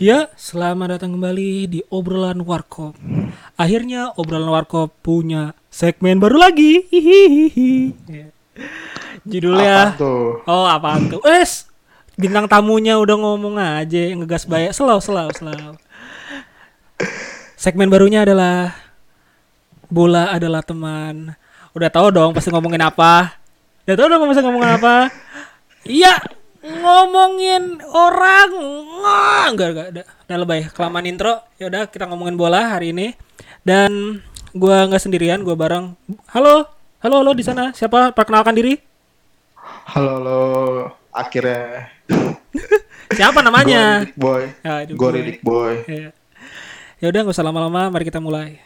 Ya, selamat datang kembali di obrolan Warkop. Akhirnya obrolan Warkop punya segmen baru lagi. Hihihi. Ya. Judulnya tuh? Oh, apaan tuh? Es, bintang tamunya udah ngomong aja, ngegas banyak. Slow, slow, slow. Segmen barunya adalah bola adalah teman. Udah tahu dong pasti ngomongin apa? Udah tahu dong pasti ngomongin apa? Iya, ngomongin orang. Nggak, enggak, enggak, udah, udah lebay. Kelamaan intro. Ya udah kita ngomongin bola hari ini. Dan gua nggak sendirian, gua bareng. Halo, halo, halo di sana. Siapa? Perkenalkan diri. Halo, halo. Akhirnya. Siapa namanya? Gue Ridik Boy. Ya, itu Gue gue. Ridik Boy. Ya. Ya udah nggak usah lama-lama, mari kita mulai.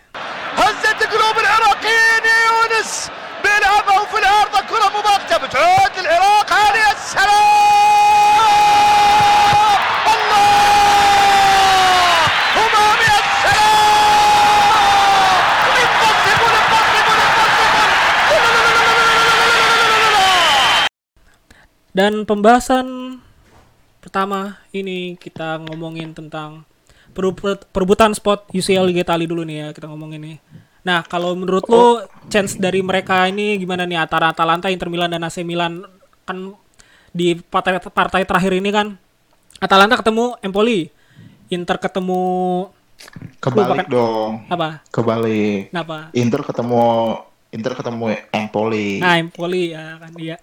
هزت قلوب العراقيين يا يونس بيلعبها في الارض كره مباغته بتعود العراق هذه السلام Dan pembahasan pertama ini kita ngomongin tentang perebutan spot UCL Liga Italia dulu nih ya kita ngomongin nih. Nah kalau menurut lo chance dari mereka ini gimana nih antara Atalanta, Inter Milan dan AC Milan kan di partai, partai terakhir ini kan Atalanta ketemu Empoli, Inter ketemu Kebalik Lupakan. dong. apa? Kebalik. Kenapa? Inter ketemu Inter ketemu Empoli. Nah, Empoli ya kan dia.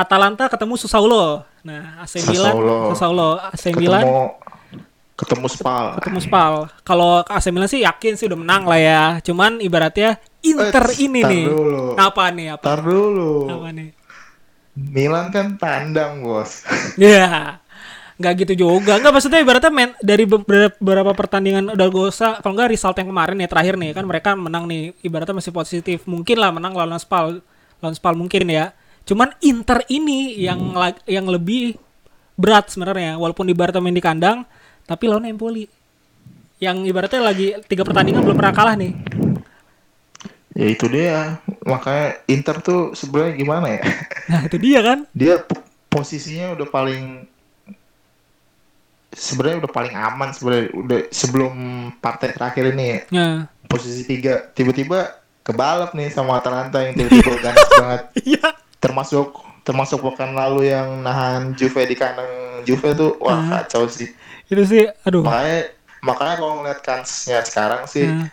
Atalanta ketemu Sassuolo. Nah, AC Milan, Sassuolo. Sassuolo, AC ketemu Milan ketemu Spal. ketemu Spal. Kalau AC Milan sih yakin sih udah menang lah ya. Cuman ibaratnya Inter Eh, ini tar nih. dulu. Apa nih? Apa? Tar dulu. Apa nih? Milan kan tandang, Bos. Ya. Nggak gitu juga. Nggak maksudnya ibaratnya men, dari beberapa, pertandingan udah usah kalau nggak result yang kemarin nih terakhir nih kan mereka menang nih ibaratnya masih positif. Mungkin lah menang lawan Spal. Lawan Spal mungkin ya. Cuman Inter ini yang la- yang lebih berat sebenarnya walaupun ibaratnya main di kandang tapi lawan Empoli. Yang ibaratnya lagi tiga pertandingan belum pernah kalah nih. ya itu dia. Makanya Inter tuh sebenarnya gimana ya? Nah, itu dia kan. Dia posisinya udah paling sebenarnya udah paling aman sebenarnya udah sebelum partai terakhir ini ya. Nah. posisi tiga tiba-tiba kebalap nih sama Atalanta yang tiba-tiba ganas banget Iya. Termasuk termasuk pekan lalu yang nahan Juve di kandang Juve tuh wah Hmm. kacau sih Itu sih aduh. makanya makanya kalau ngeliat kansnya sekarang sih Hmm.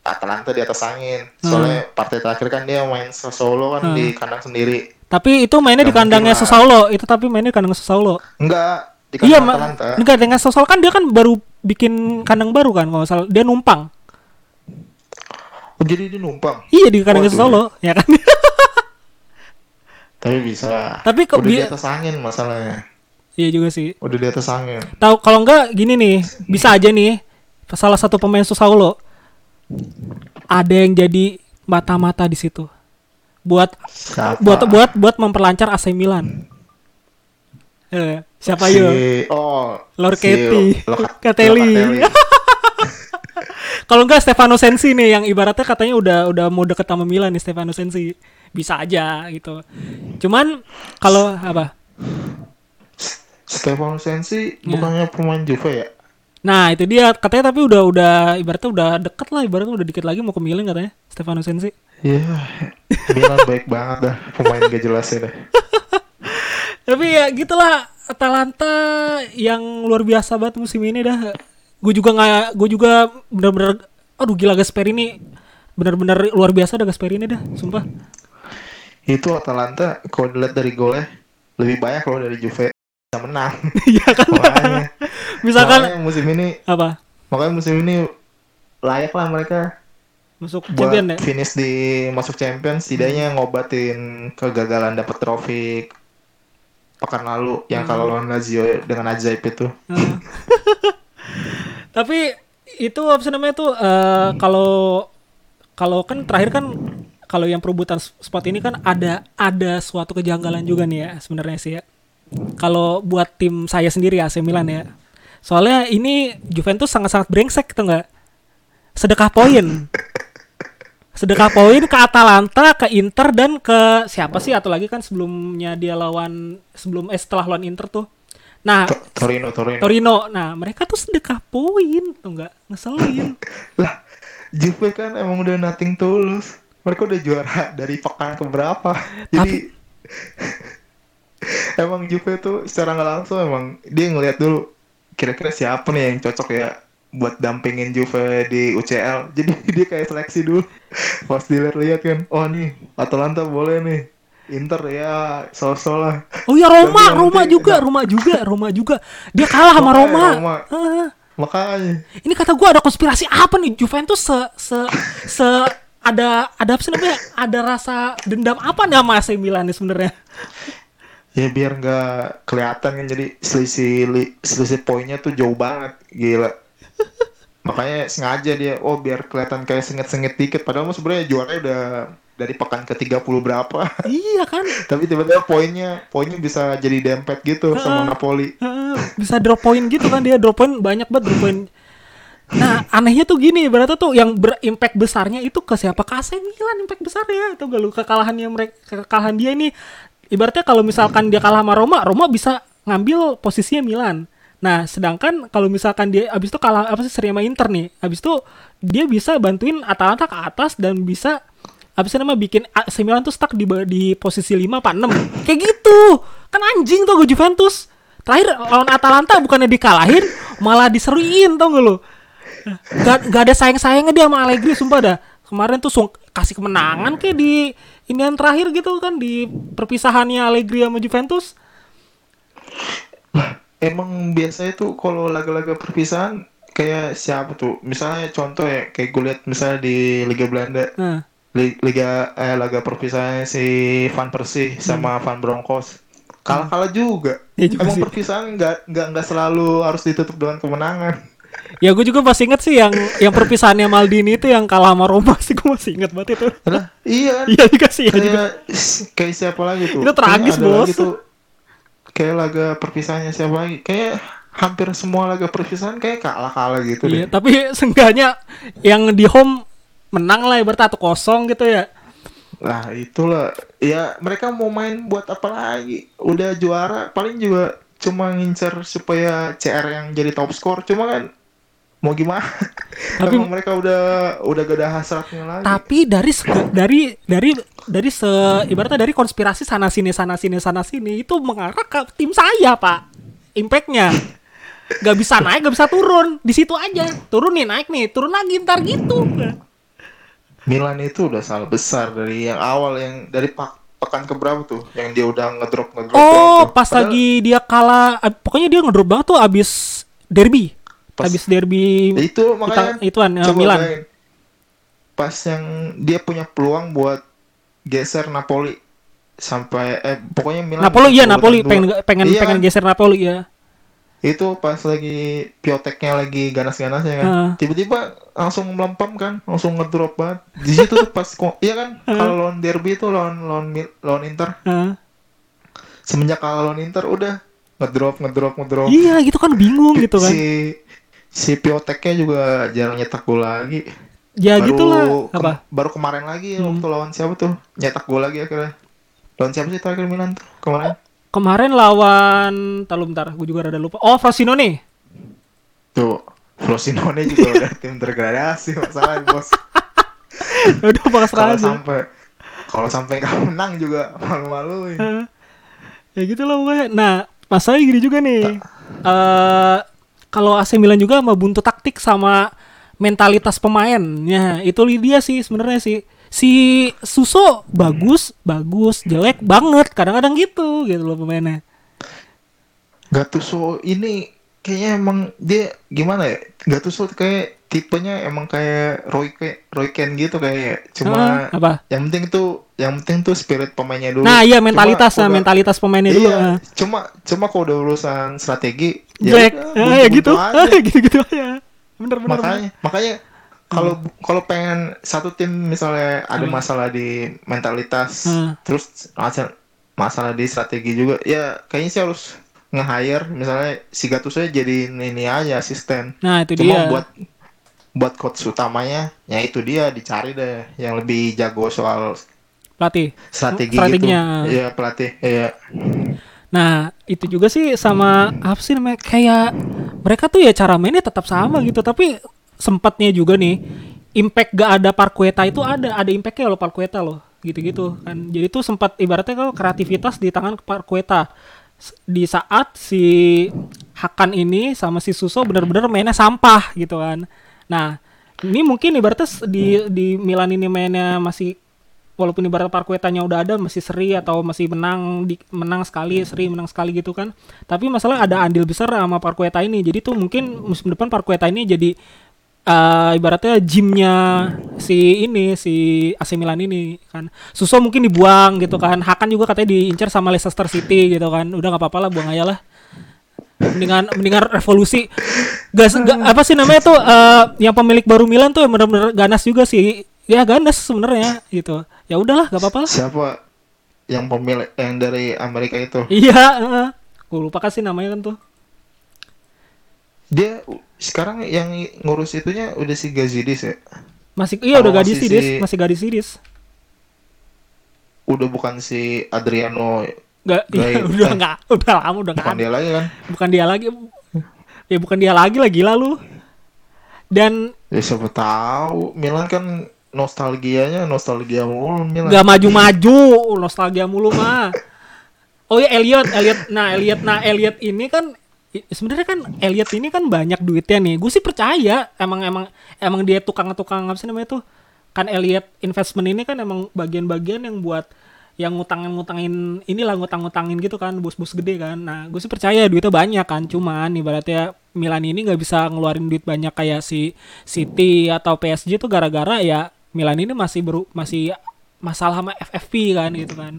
Atalanta di atas angin soalnya partai terakhir kan dia main solo kan Hmm. di kandang sendiri Tapi itu mainnya di kandangnya. Sassuolo. Itu tapi mainnya di kandang Sassuolo. enggak di Iya, kandang ma- Atalanta enggak dengan Sassuolo kan dia kan baru bikin kandang baru kan kalau salah. Dia numpang. oh, jadi dia numpang Iya di kandang. Sassuolo, ya kan? tapi bisa Tapi kok udah di atas angin masalahnya iya juga sih. udah di atas angin Tahu kalau enggak gini nih, bisa aja nih salah satu pemain Sassuolo ada yang jadi mata-mata di situ. Buat siapa buat buat buat memperlancar AC Milan. Eh, siapa si, yuk? oh Lorketti. si Catelli. Locatelli. Kalau enggak Stefano Sensi nih yang ibaratnya katanya udah udah mau deket sama Milan nih Stefano Sensi. Bisa aja gitu. Cuman kalau apa? Stefano Sensi Ya. bukannya pemain Juve ya? Nah, itu dia katanya tapi udah udah ibaratnya udah deket lah ibaratnya udah dikit lagi mau ke Milan katanya Stefano Sensi. Iya, Milan baik banget dah pemain gak jelas ya deh. Tapi ya gitulah Atalanta yang luar biasa banget musim ini dah. Gue juga nggak, gue juga bener-bener, aduh gila Gasperini bener-bener luar biasa dah Gasperini dah, sumpah. Itu Atalanta kalau dilihat dari golnya lebih banyak kalau dari Juve bisa menang. Iya kan? makanya, Misalkan makanya musim ini, apa? makanya musim ini layak lah mereka Masuk buat champion ya? finish di masuk Champions. Setidaknya ngobatin kegagalan dapat trofi pekan lalu yang Hmm. kalau lawan Lazio dengan ajaib itu. Heeh. Tapi itu apa namanya tuh eh, kalau kalau kan terakhir kan kalau yang perebutan spot ini kan ada ada suatu kejanggalan juga nih ya sebenarnya sih ya. Kalau buat tim saya sendiri AC Milan ya. Soalnya ini Juventus sangat-sangat brengsek gitu nggak? Sedekah poin. Sedekah poin ke Atalanta, ke Inter dan ke siapa sih atau lagi kan sebelumnya dia lawan sebelum eh setelah lawan Inter tuh Nah, To- Torino Torino Torino. Nah, mereka tuh sedekah poin, tuh nggak ngeselin. lah Juve kan emang udah nothing tulus mereka udah juara dari pekan ke berapa jadi emang Juve tuh secara nggak langsung emang dia ngelihat dulu kira-kira siapa nih yang cocok ya buat dampingin Juve di UCL jadi dia kayak seleksi dulu. Pas dilihat-lihat kan oh nih Atalanta boleh nih. Inter ya so-so lah. Oh iya Roma, Tapi Roma juga, Roma juga, Roma juga. Dia kalah sama Roma. Roma. Makanya. Ini kata gua ada konspirasi apa nih? Juventus se se se ada ada apa sih namanya? Ada rasa dendam apa nih sama AC Milan nih sebenarnya? ya biar nggak kelihatan kan jadi selisih li- selisih poinnya tuh jauh banget gila makanya sengaja dia oh biar kelihatan kayak sengit-sengit dikit padahal sebenarnya juaranya udah dari pekan ke 30 berapa iya kan? tapi tiba-tiba poinnya poinnya bisa jadi dempet gitu sama Napoli Heeh, bisa drop point gitu kan dia drop point banyak banget drop point. Nah anehnya tuh gini berarti tuh yang berimpact besarnya itu ke siapa? Ke AC Milan impact besarnya. Atau gak lu kekalahannya mereka kekalahan dia ini ibaratnya kalau misalkan dia kalah sama Roma, Roma bisa ngambil posisinya Milan. Nah sedangkan kalau misalkan dia abis itu kalah apa sih seri sama Inter nih, abis itu dia bisa bantuin Atalanta ke atas dan bisa apa sih nama bikin AC Milan tuh stuck di di posisi 5 apa 6 kayak gitu. Kan anjing tuh gue Juventus. Terakhir lawan Atalanta bukannya dikalahin malah diseruin tau gak lo gak, gak ada sayang-sayangnya dia sama Allegri sumpah dah. Kemarin tuh sung- kasih kemenangan kayak di inian terakhir gitu kan di perpisahannya Allegri sama Juventus. Emang biasanya tuh kalau laga-laga perpisahan kayak siapa tuh? Misalnya contoh ya kayak gue lihat misalnya di Liga Belanda. Li- Liga eh laga perpisahannya si Van Persie sama Van Bronckhorst. Kalah-kalah juga. Iya juga Emang sih. perpisahan nggak nggak nggak selalu harus ditutup dengan kemenangan. Ya gue juga masih inget sih yang yang perpisahannya Maldini itu yang kalah sama Roma sih gue masih inget banget itu Lah, iya. iya juga sih ya juga kayak siapa lagi tuh? Itu tragis, Bos. lagi tuh, kayak laga perpisahannya siapa lagi? Kayak hampir semua laga perpisahan kayak kalah-kalah gitu Iya, deh. tapi seenggaknya yang di home menang lah ibarat atau kosong gitu ya. Lah itulah ya mereka mau main buat apa lagi? Udah juara paling juga cuma ngincer supaya CR yang jadi top skor cuma kan mau gimana? Tapi- Emang mereka udah udah gak ada hasratnya lagi. Tapi dari dari dari dari se ibaratnya dari konspirasi sana sini sana sini sana sini itu mengarah ke tim saya, Pak. Impactnya Gak bisa naik, gak bisa turun. Di situ aja. Turun nih, naik nih, turun lagi ntar gitu. Milan itu udah salah besar dari yang awal yang dari pak pekan ke berapa tuh yang dia udah ngedrop ngedrop Oh, pas Padahal lagi dia kalah, ab- pokoknya dia ngedrop banget tuh abis derby. Pas- abis derby itu makanya ituan, eh, coba Milan. bayangin. pas yang dia punya peluang buat geser Napoli sampai eh pokoknya Milan Napoli iya Napoli dua. pengen pengen Iya pengen kan? geser Napoli ya. itu pas lagi Pioteknya lagi ganas-ganasnya kan Heeh. tiba-tiba langsung melempem kan langsung ngedrop banget di situ tuh pas iya kan kalau lawan derby itu lawan lawan lawan Inter Heeh. semenjak kalah lawan Inter udah ngedrop ngedrop ngedrop Iya gitu kan bingung gitu kan. si si Pioteknya juga jarang nyetak gol lagi Ya baru gitulah apa? Hmm. baru kemarin lagi waktu lawan siapa tuh nyetak gol lagi akhirnya lawan siapa sih terakhir Milan tuh kemarin Kemarin lawan tahu bentar, gue juga rada lupa. Oh, Frosinone. tuh Frosinone juga udah tim degradasi masalah bos Udah bahas kalau aja. sampai kalau sampai nggak menang juga malu-maluin ya gitu loh pokoknya. Nah, masalahnya gini juga nih. Eh kalau AC Milan juga sama buntu taktik sama mentalitas pemain. Ya, itu dia sih sebenarnya sih. Si Suso bagus, bagus, jelek banget. Kadang-kadang gitu gitu loh pemainnya. Gattuso ini kayaknya emang dia gimana ya Gattuso kayak tipenya emang kayak Roy Roy Ken gitu kayak cuma Ah, apa? yang penting tuh yang penting tuh spirit pemainnya dulu Nah, iya Cuma mentalitas, nah, udah- mentalitas pemainnya dulu. iya ah. cuma cuma kalau udah urusan strategi Jelek. udah, Ah, ya buntu-buntu gitu. aja. Ah, gitu-gitu aja. Bener bener. makanya makanya kalau kalau pengen satu tim misalnya ada Hmm. masalah di mentalitas Hmm. terus masalah masalah di strategi juga ya kayaknya sih harus nge-hire misalnya si Gattuso jadi ini aja asisten Nah, itu cuma dia. buat buat coach utamanya ya itu dia dicari deh yang lebih jago soal pelatih. strategi Strateginya. gitu iya pelatih iya Nah, itu juga sih sama apa sih namanya kayak mereka tuh ya cara mainnya tetap sama gitu, tapi sempatnya juga nih impact gak ada Parkueta itu ada, ada impactnya loh Parkueta loh, gitu-gitu kan. Jadi tuh sempat ibaratnya kalau kreativitas di tangan Parkueta di saat si Hakan ini sama si Suso benar-benar mainnya sampah gitu kan. Nah, ini mungkin ibaratnya di di Milan ini mainnya masih walaupun ibarat Parkuetanya udah ada masih seri atau masih menang di, menang sekali seri menang sekali gitu kan. Tapi masalah ada andil besar sama Parkueta ini. Jadi tuh mungkin musim depan Parkueta ini jadi eh, ibaratnya gymnya si ini si AC Milan ini kan. Suso mungkin dibuang gitu kan. Hakan juga katanya diincar sama Leicester City gitu kan. Udah nggak apa-apa lah buang aja lah. Mendingan mendingan revolusi. Gas ga- apa sih namanya tuh eh, yang pemilik baru Milan tuh yang benar-benar ganas juga sih ya ganas sebenarnya gitu. Ya udahlah gak apa-apa lah. Siapa yang pemilik yang dari Amerika itu? iya gue lupa kasih namanya kan tuh. Dia sekarang yang ngurus itunya udah si Gazidis ya? masih iya udah Oh, gadis si- masih gadis sidis Udah bukan si Adriano, Gak, iya, udah eh, nggak, udah lama udah bukan dia lagi kan? Bukan dia lagi, ya bukan dia lagi lah gila lu. Dan Ya siapa tahu. Milan kan nostalgianya nostalgia mulu Milan. nggak maju-maju, nostalgia mulu mah. Oh ya Elliot, Elliot, nah Elliot, nah Elliot ini kan sebenarnya kan Elliot ini kan banyak duitnya nih. Gue sih percaya emang emang emang dia tukang-tukang apa sih namanya tuh? Kan Elliot investment ini kan emang bagian-bagian yang buat yang ngutangin ngutangin inilah ngutang-ngutangin gitu kan bos-bos gede kan nah gue sih percaya duitnya banyak kan cuman ibaratnya Milan ini nggak bisa ngeluarin duit banyak kayak si City atau PSG tuh gara-gara ya Milan ini masih beru masih masalah sama FFP kan gitu kan.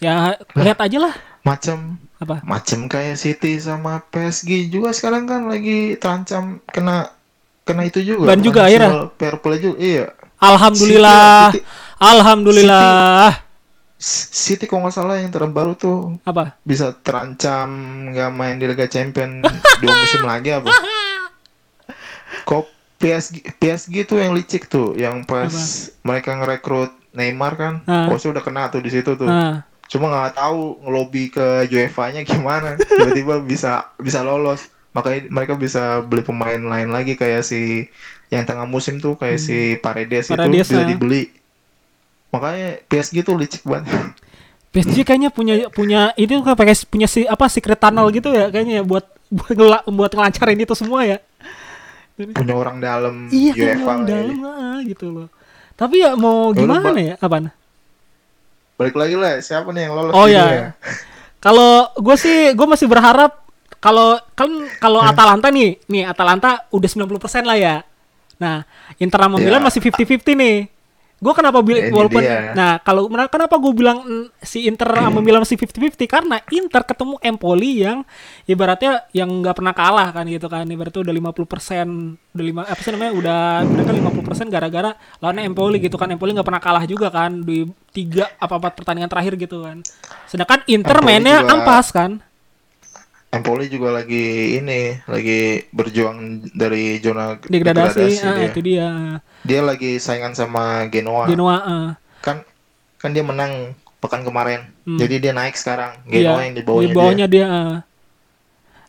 Ya lihat aja lah. Macam apa? Macam kayak City sama PSG juga sekarang kan lagi terancam kena kena itu juga. Ban juga financial Fair play juga. Iya. Alhamdulillah. City- Alhamdulillah. S- City kalau nggak salah yang terbaru tuh. Apa? Bisa terancam nggak main di Liga Champion dua musim lagi apa? Kok PSG PSG tuh yang licik tuh, yang pas mereka ngerekrut Neymar kan, Ah. Udah kena tuh di situ tuh. nah Cuma nggak tahu ngelobi ke UEFA-nya gimana, tiba-tiba bisa bisa lolos. Makanya mereka bisa beli pemain lain lagi kayak si yang tengah musim tuh kayak si Paredes, Hmm. Paredes, itu bisa ah. dibeli. Makanya PSG tuh licik banget. PSG kayaknya punya punya itu kan pakai punya si apa secret tunnel gitu ya kayaknya ya, buat buat, buat ngelancarin itu semua ya Punya orang dalam iya kan UEFA orang lah ya. dalam ah, gitu loh tapi ya mau Ya gimana Pak. ya apaan Balik lagi lah, siapa nih yang lolos? Oh gitu ya. Kalau gue sih gue masih berharap kalau kan kalau. Atalanta nih, nih Atalanta udah 90% lah ya. Nah, Inter sama Ya. Milan masih 50-50 nih. Gue kenapa bilang walaupun dia. nah kalau kenapa gue bilang si Inter sama Milan masih 50-50 karena Inter ketemu Empoli yang ibaratnya yang nggak pernah kalah kan gitu kan. Ibaratnya udah 50% udah lima apa sih namanya udah mereka 50% gara-gara lawannya Empoli gitu kan. Empoli nggak pernah kalah juga kan di tiga apa empat pertandingan terakhir gitu kan. Sedangkan Inter Empoli mainnya juga- ampas kan. Empoli juga lagi ini, lagi berjuang dari zona Degradasi, ah, dia. itu dia. Dia lagi saingan sama Genoa. Genoa ah. Kan kan dia menang pekan kemarin. Hmm. Jadi dia naik sekarang. Genoa yang di bawahnya, di bawahnya dia. ah.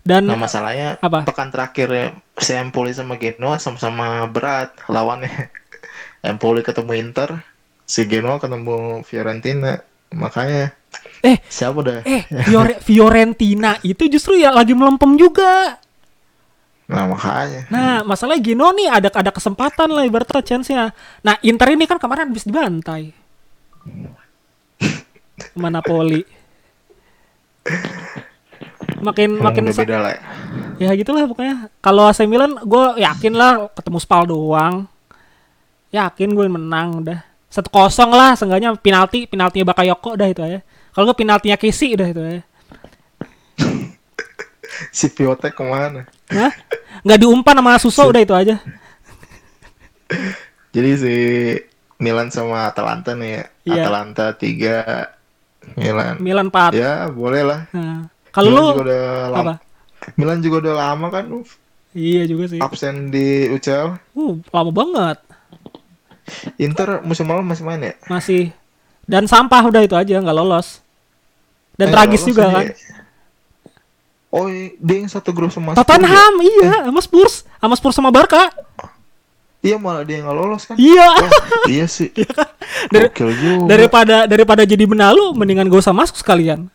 Dan dia. Nah, masalahnya Apa? pekan terakhir ya, si Empoli sama Genoa sama-sama berat lawannya. Empoli ketemu Inter, si Genoa ketemu Fiorentina. Makanya eh siapa dah? eh Fiore- Fiorentina itu justru ya lagi melempem juga. Nah, makanya. Nah, masalahnya Gino nih ada ada kesempatan lah ibaratnya chance-nya. Nah, Inter ini kan kemarin habis dibantai. Sama Napoli. Makin Emang makin beda lah. ya. ya gitulah pokoknya. Kalau AC Milan gue yakin lah ketemu Spal doang. Yakin gue menang udah. Satu kosong lah, seenggaknya penalti, penaltinya Bakayoko udah itu aja. Kalau nggak penaltinya Casey udah itu aja. Si Piotek ke mana? Hah? Nggak diumpan sama Suso udah itu aja. Jadi si Milan sama Atalanta nih ya. Iya. Atalanta 3 Milan. Milan 4. Ya, boleh lah. Nah, kalau Milan lu juga udah lama. apa? Milan juga udah lama kan Iya juga sih. absen di UCL. Uh, lama banget. Inter musim lalu masih main ya? Masih. Dan sampah udah itu aja nggak lolos. Dan Eh, tragis lolos juga kan. ya. Oh, dia yang satu grup sama Spurs ya? Tottenham iya sama Spurs sama Spurs sama Barca Iya malah dia yang nggak lolos kan? iya Oh, iya sih. Dari- Gokil juga. daripada daripada jadi benalu mendingan gak usah masuk sekalian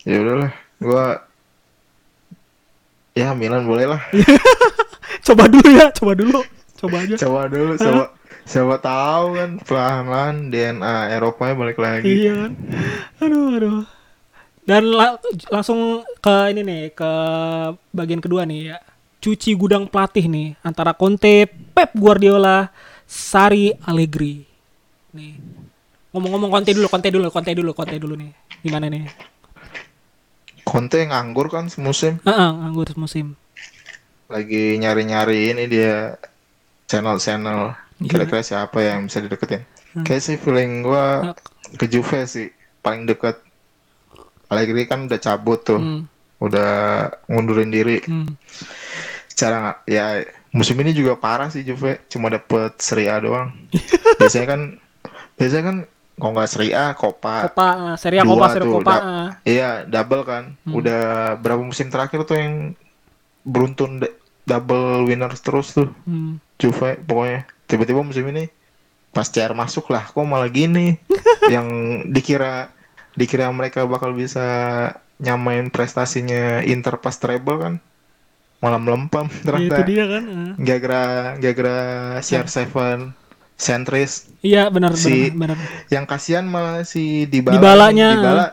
Ya udahlah, gua ya Milan boleh lah. coba dulu ya coba dulu coba aja Coba dulu, coba siapa tahu kan pelan-pelan DNA Eropanya balik lagi. iya kan? Aduh aduh. Dan la- langsung ke ini nih ke bagian kedua nih ya. Cuci gudang pelatih nih antara Conte Pep Guardiola Sari Allegri. Nih. Ngomong-ngomong Conte dulu Conte dulu Conte dulu Conte dulu nih. Gimana nih? Conte nganggur kan semusim, Heeh, nganggur musim lagi nyari-nyari ini dia channel-channel. Kira-kira siapa yang bisa dideketin. Kayak sih feeling gua ke Juve sih paling deket. Allegri kan udah cabut tuh, Hmm, udah ngundurin diri. hmm. Nggak- ya musim ini juga parah sih Juve, cuma dapet Serie A doang. biasanya kan, biasanya kan kalau nggak Serie A, Copa, Copa Serie A Copa Serie Copa da- eh. Iya, double kan. Hmm. Udah berapa musim terakhir tuh yang beruntun double winners terus tuh Hmm. Juve pokoknya. Tiba-tiba musim ini pas CR masuk lah, kok malah gini. yang dikira dikira mereka bakal bisa nyamain prestasinya Inter pas treble kan. Malah melempem Ya, itu ternyata. dia kan eh. Gara-gara gara-gara CR7 sentris iya benar Si- benar yang kasihan malah si Dybala Dybalanya. Dybala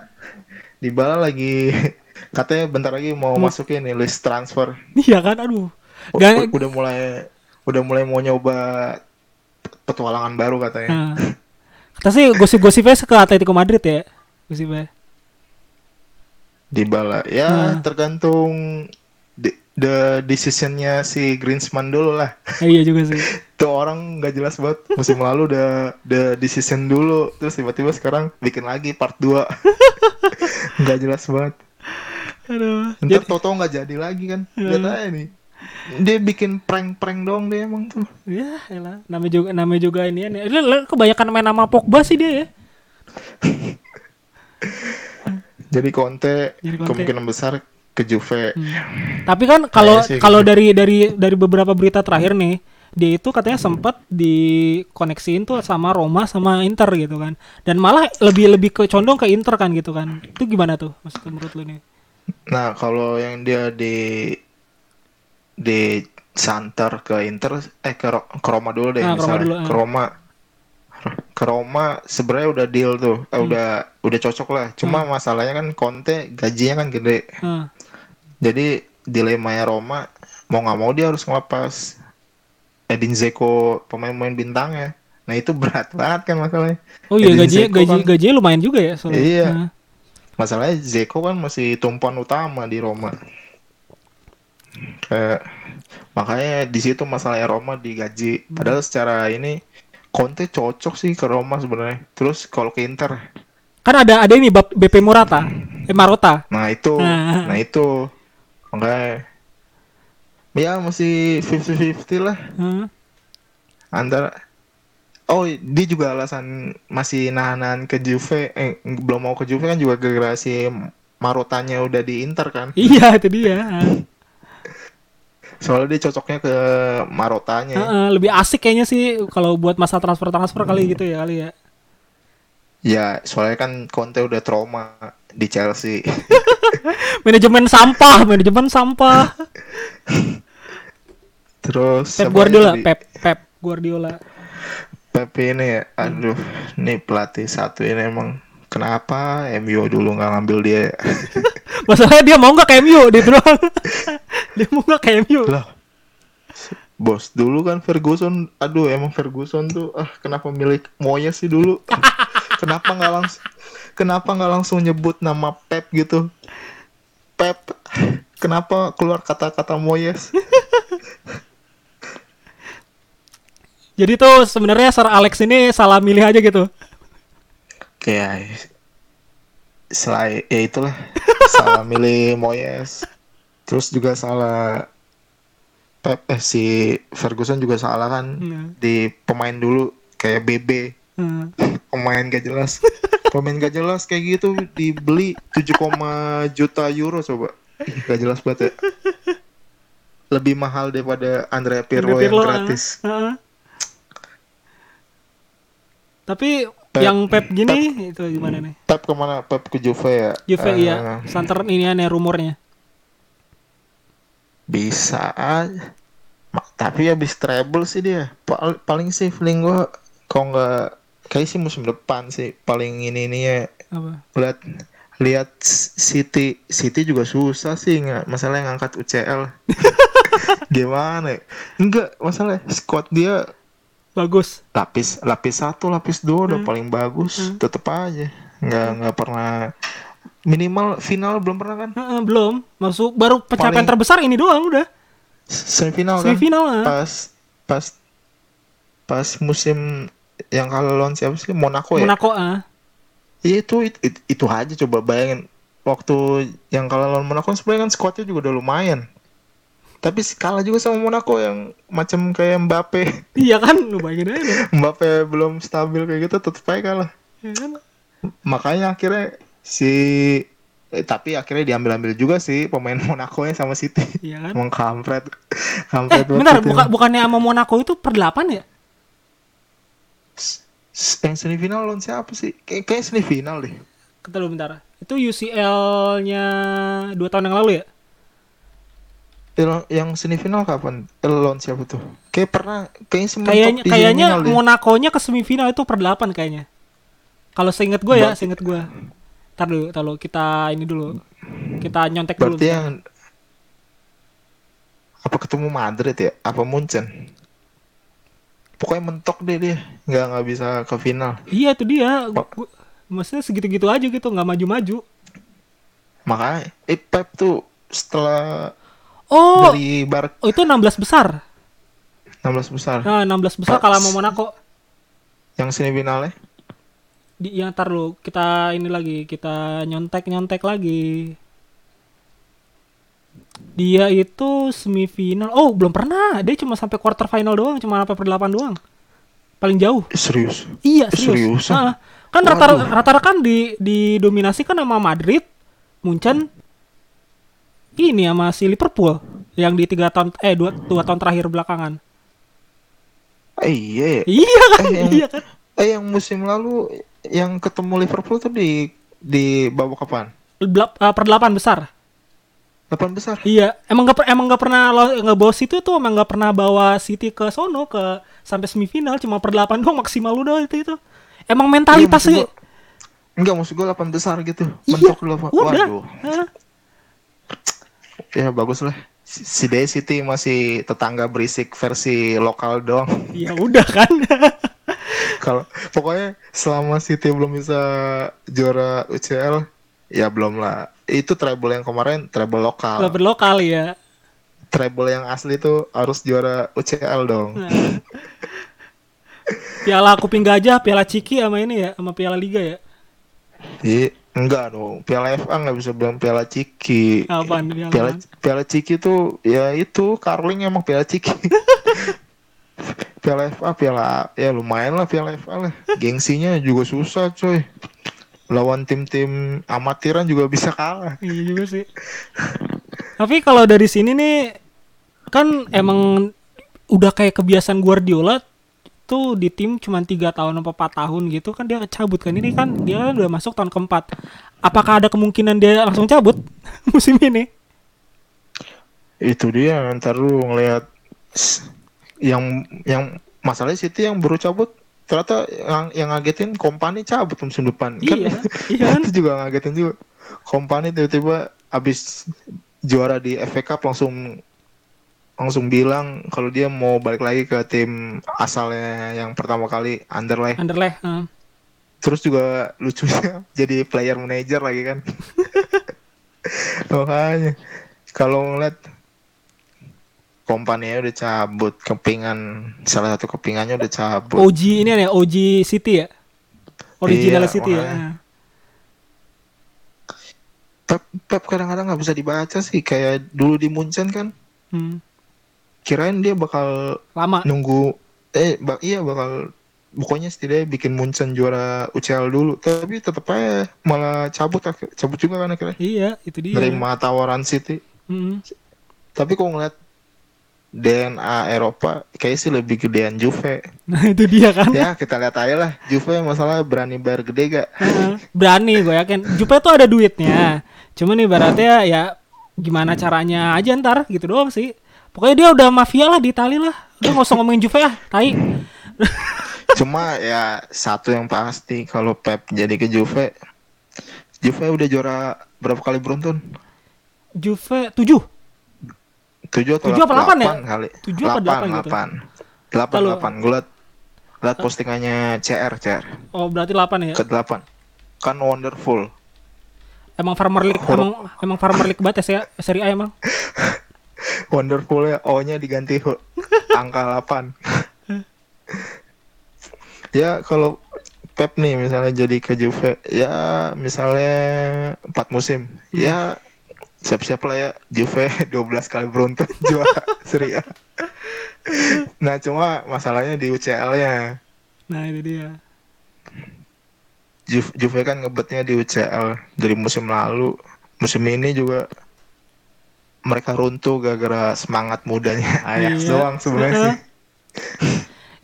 Dybala lagi katanya bentar lagi mau masukin nih list transfer iya kan aduh Gak- udah mulai udah mulai mau nyoba petualangan baru katanya Nah. Kata sih gosip-gosipnya ke Atletico Madrid ya. Gosipnya. Dybala ya Hmm. tergantung di- the decisionnya si Greensman dulu lah Eh, iya juga sih. tuh orang nggak jelas banget musim lalu udah the decision dulu terus tiba-tiba sekarang bikin lagi part 2 nggak jelas banget Aduh. Ntar Jadi, Toto nggak jadi lagi kan. Hmm. Lihat aja nih. Dia bikin prank-prank doang dia emang tuh. ya elah. Namanya juga namanya juga ini ya. Lu- Kebanyakan main nama Pogba sih dia ya. Jadi Conte, Jadi Conte. kemungkinan besar ke Juve. Tapi kan kalau sih kalau gitu. dari dari dari beberapa berita terakhir nih, dia itu katanya sempat dikoneksiin tuh sama Roma sama Inter gitu kan. Dan malah lebih lebih ke condong ke Inter kan gitu kan. Itu gimana tuh maksud menurut lu nih? Nah kalau yang dia di di santer ke Inter, eh ke, ke Roma dulu deh Ah, ke Roma misalnya. dulu, ah. Ke Roma, ke Roma sebenarnya udah deal tuh, Hmm. eh, udah udah cocok lah. Cuma masalahnya kan Conte gajinya kan gede. Nah, Jadi dilemanya Roma mau nggak mau dia harus ngelepas Edin Zeko pemain-pemain bintangnya. Nah itu berat banget kan masalahnya. Oh iya Edin gajinya Dzeko gaji kan- gajinya lumayan juga ya soalnya. Iya. Nah. Masalahnya Zeko kan masih tumpuan utama di Roma. Kayak makanya di situ masalahnya Roma digaji. Padahal secara ini Conte cocok sih ke Roma sebenarnya. Terus kalau ke Inter, Kan ada ada ini BP Murata, eh Marota. nah itu, Nah. nah itu makanya ya masih 50-50 lah. Hmm. antara oh dia juga alasan masih nahan ke Juve eh belum mau ke Juve kan juga gara-gara si Marotanya udah di Inter kan Iya itu dia. soalnya dia cocoknya ke Marotanya Heeh, lebih asik kayaknya sih kalau buat masa transfer transfer kali gitu ya kali ya. ya soalnya kan Conte udah trauma di Chelsea Manajemen sampah, manajemen sampah. terus Pep Guardiola, tadi? Pep Pep Guardiola. Pep ini ya aduh nih pelatih satu ini emang kenapa MU dulu nggak ngambil dia ya? Masalahnya dia mau nggak ke MU dia doang. dia mau nggak ke MU. lah bos dulu kan Ferguson aduh emang Ferguson tuh ah kenapa milik Moyes sih dulu kenapa nggak langsung kenapa nggak langsung nyebut nama Pep gitu Pep kenapa keluar kata-kata Moyes Jadi tuh sebenarnya Sir Alex ini salah milih aja gitu. Kayak selain ya itulah. Salah milih Moyes. Terus juga salah Pep eh, si Ferguson juga salah kan. Hmm. di pemain dulu kayak BB Hmm. pemain gak jelas. Pemain gak jelas kayak gitu dibeli 7, juta euro coba. Gak jelas banget ya. Lebih mahal daripada Andrea Pirlo, Pirlo, yang gratis. Heeh. Tapi Pep- yang Pep gini itu gimana nih? Pep ke mana? Pep ke Juve ya? Juve Eh, iya, santer ini aneh rumornya. bisa aja. Tapi habis treble sih dia. Pal- paling sih feeling gua kalau nggak kayak sih musim depan sih paling ini ini ya. Apa? lihat lihat City City juga susah sih nggak masalah yang ngangkat UCL gimana? Enggak masalah squad dia Bagus. lapis lapis satu lapis dua udah Hmm. paling bagus Hmm. tetep aja nggak nggak pernah minimal final belum pernah kan belum. Masuk baru pencapaian Paling- terbesar ini doang udah. semifinal kan Semifinal ah. pas pas pas musim yang kalah lawan siapa sih Monaco ya Monaco ah. Iya itu, itu itu itu aja coba bayangin waktu yang kalah lawan Monaco sebenarnya kan squadnya juga udah lumayan tapi kalah juga sama Monaco yang macam kayak Mbappe Iya kan, lu bayangin aja. Mbappe belum stabil kayak gitu tetep aja kalah Ya kan? makanya akhirnya si eh, tapi akhirnya diambil-ambil juga sih pemain Monaco nya sama City Iya kan? emang kampret Eh, kampret banget bentar, buka, bukannya sama Monaco itu per 8 ya? Yang semifinal lawan siapa sih kayak kayak semifinal deh Kita dulu bentar. Itu UCL-nya 2 tahun yang lalu ya? Yang, yang semifinal kapan lawan siapa tuh kayak pernah kayaknya sementok Kayaknya di kayaknya. Monaco-nya ke semifinal itu per 8 kayaknya. Kalau seinget gue ya, Berarti- seinget gue. Ntar dulu, dulu, kita ini dulu. Kita nyontek dulu. Berarti yang apa ketemu Madrid ya? Apa Munchen? Pokoknya mentok deh dia, nggak nggak bisa ke final. Iya itu dia. Gua- maksudnya segitu-gitu aja gitu, nggak maju-maju. Makanya, eh Pep tuh setelah Oh, dari Bar oh, itu 16 besar. 16 besar, Nah, 16 besar kalah sama Monaco. yang semifinalnya Di yang ntar lu kita ini lagi, kita nyontek-nyontek lagi. Dia itu semifinal. Oh, belum pernah. Dia cuma sampai quarter final doang, cuma sampai per 8 doang. Paling jauh. Eh, serius. Iya, Eh, serius. seriusan? Nah, kan Waduh. rata rata kan di didominasi kan sama Madrid, Munchen, ini sama si Liverpool yang di tiga tahun eh dua, dua tahun terakhir belakangan. Eh, iya, ya. Iya kan, Eh, yang, iya kan. eh yang musim lalu yang ketemu Liverpool tuh di di babak kapan? Bela- eh, per delapan besar. 8 besar. Iya, emang gak emang gak pernah lo nggak bawa City tuh emang gak pernah bawa City ke sono ke sampai semifinal cuma per delapan doang maksimal udah itu itu. Emang Iya, gua- Enggak, maksud gue 8 besar gitu. Iya, Mentok delapan. udah. Waduh. Ya bagus lah. Si si Day City masih tetangga berisik versi lokal doang. Ya udah kan. Kalau pokoknya selama City belum bisa juara UCL, ya belum lah. Itu treble yang kemarin treble lokal. Level lokal ya. Treble yang asli tuh harus juara UCL dong. Nah. Piala kuping gajah, piala ciki sama ini ya, sama piala liga ya. Iya, enggak dong. Piala FA nggak bisa bilang piala Ciki. Apaan piala? Piala Piala Ciki tuh ya itu Carling emang Piala Ciki. piala FA, Piala ya lumayan lah Piala FA lah. Gengsinya juga susah coy. Lawan tim-tim amatiran juga bisa kalah. Iya juga sih. Tapi kalau dari sini nih kan emang udah kayak kebiasaan Guardiola tuh di tim cuma tiga tahun atau empat tahun gitu kan dia cabut kan ini kan dia udah masuk tahun keempat. Apakah ada kemungkinan dia langsung cabut musim ini? Itu dia ntar lu ngelihat yang yang masalahnya City yang baru cabut ternyata yang yang ngagetin kompani cabut musim depan Iya, iya kan? itu juga ngagetin juga kompani tiba-tiba abis juara di FA Cup langsung langsung bilang kalau dia mau balik lagi ke tim asalnya yang pertama kali Anderlecht Anderlecht. eh. terus juga lucunya jadi player manager lagi kan makanya kalau ngeliat kompaninya udah cabut kepingan salah satu kepingannya udah cabut OG ini ya OG City ya. Original Iya, City ya. makanya. Pep, Pep kadang-kadang nggak bisa dibaca sih kayak dulu di Munchen kan Hmm. Kirain dia bakal Lama. nunggu eh bak iya bakal pokoknya setidaknya bikin Munchen juara UCL dulu tapi tetap aja malah cabut cabut juga kan akhirnya Iya, itu dia. nerima tawaran City Mm. tapi kok ngeliat DNA Eropa kayaknya sih lebih gedean Juve Nah, itu dia kan. ya kita lihat aja lah Juve masalah berani bayar gede gak. Berani gue yakin. Jupe tuh ada duitnya. Cuman ibaratnya ya gimana caranya aja ntar gitu doang sih. Pokoknya dia udah mafia lah di Itali lah. Udah nggak usah ngomongin Juve ah, tai. cuma ya satu yang pasti kalau Pep jadi ke Juve Juve udah juara berapa kali beruntun Juve 7. tujuh atau Tujuh apa delapan ya? kali Tujuh apa delapan gitu? delapan delapan Kalau- delapan gue liat liat postingannya CR CR Oh, berarti 8 ya. ke delapan kan wonderful Emang Farmer League emang emang Farmer League banget ya seri A emang. wonderful ya O nya diganti angka 8 ya kalau Pep nih misalnya jadi ke Juve ya misalnya empat musim. Ya siap-siap lah ya. Juve 12 kali beruntun juara Serie A. Nah cuma masalahnya di UCL nya Nah, itu dia. Juve, Juve kan ngebetnya di UCL dari musim lalu. Musim ini juga mereka runtuh gara-gara semangat mudanya Ajax Iya. doang sebenarnya sih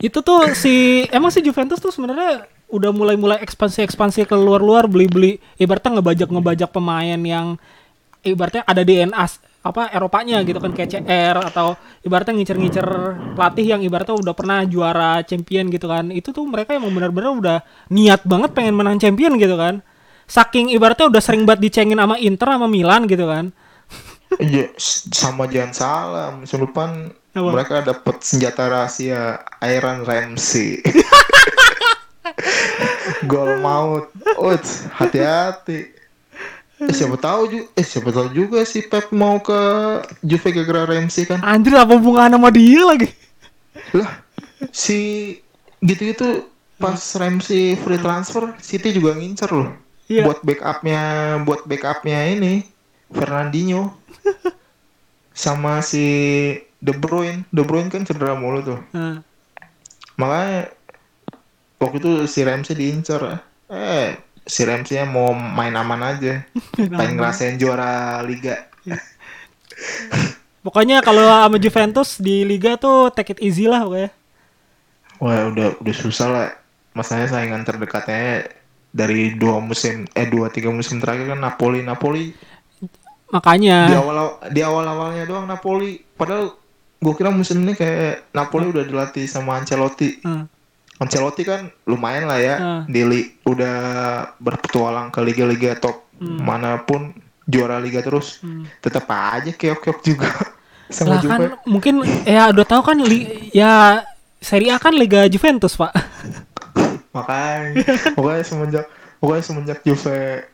Itu tuh si emang si Juventus tuh sebenarnya udah mulai-mulai ekspansi-ekspansi ke luar-luar beli-beli ibaratnya ngebajak-ngebajak pemain yang ibaratnya ada DNA s- apa Eropanya gitu kan kayak CR atau ibaratnya ngincer-ngincer pelatih yang ibaratnya udah pernah juara champion gitu kan. Itu tuh mereka emang benar-benar udah niat banget pengen menang champion gitu kan. Saking ibaratnya udah sering banget dicengin sama Inter sama Milan gitu kan. Iya, sama jangan salah musim depan Apa? mereka dapat senjata rahasia Iron Ramsey. Gol maut. Uts, hati-hati. Eh, siapa tahu juga eh siapa tahu juga si Pep mau ke Juve gara-gara Ramsey kan? Anjir apa hubungan sama dia lagi? lah si gitu-gitu pas Ramsey free transfer City juga ngincer loh. Iya. buat backupnya buat backupnya ini Fernandinho sama si De Bruyne. De Bruyne kan cedera mulu tuh. Nah, makanya waktu itu si Ramsey diincer eh si Ramsey mau main aman aja. Pengen ngerasain juara liga. Pokoknya kalau sama Juventus di liga tuh take it easy lah pokoknya. Wah udah udah susah lah. Masalahnya saingan terdekatnya dari dua musim eh dua tiga musim terakhir kan Napoli Napoli di Makanya awal di awal awalnya doang Napoli. Padahal gue kira musim ini kayak Napoli udah dilatih sama Ancelotti. Hmm. Ancelotti kan lumayan lah ya Hmm. di li- udah berpetualang ke liga-liga top Hmm. mana pun juara liga terus. Tetap aja keok-keok juga sama lah kan Juve. mungkin ya udah tahu kan li- ya Serie A kan liga Juventus, Pak. Makanya pokoknya semenjak pokoknya semenjak Juve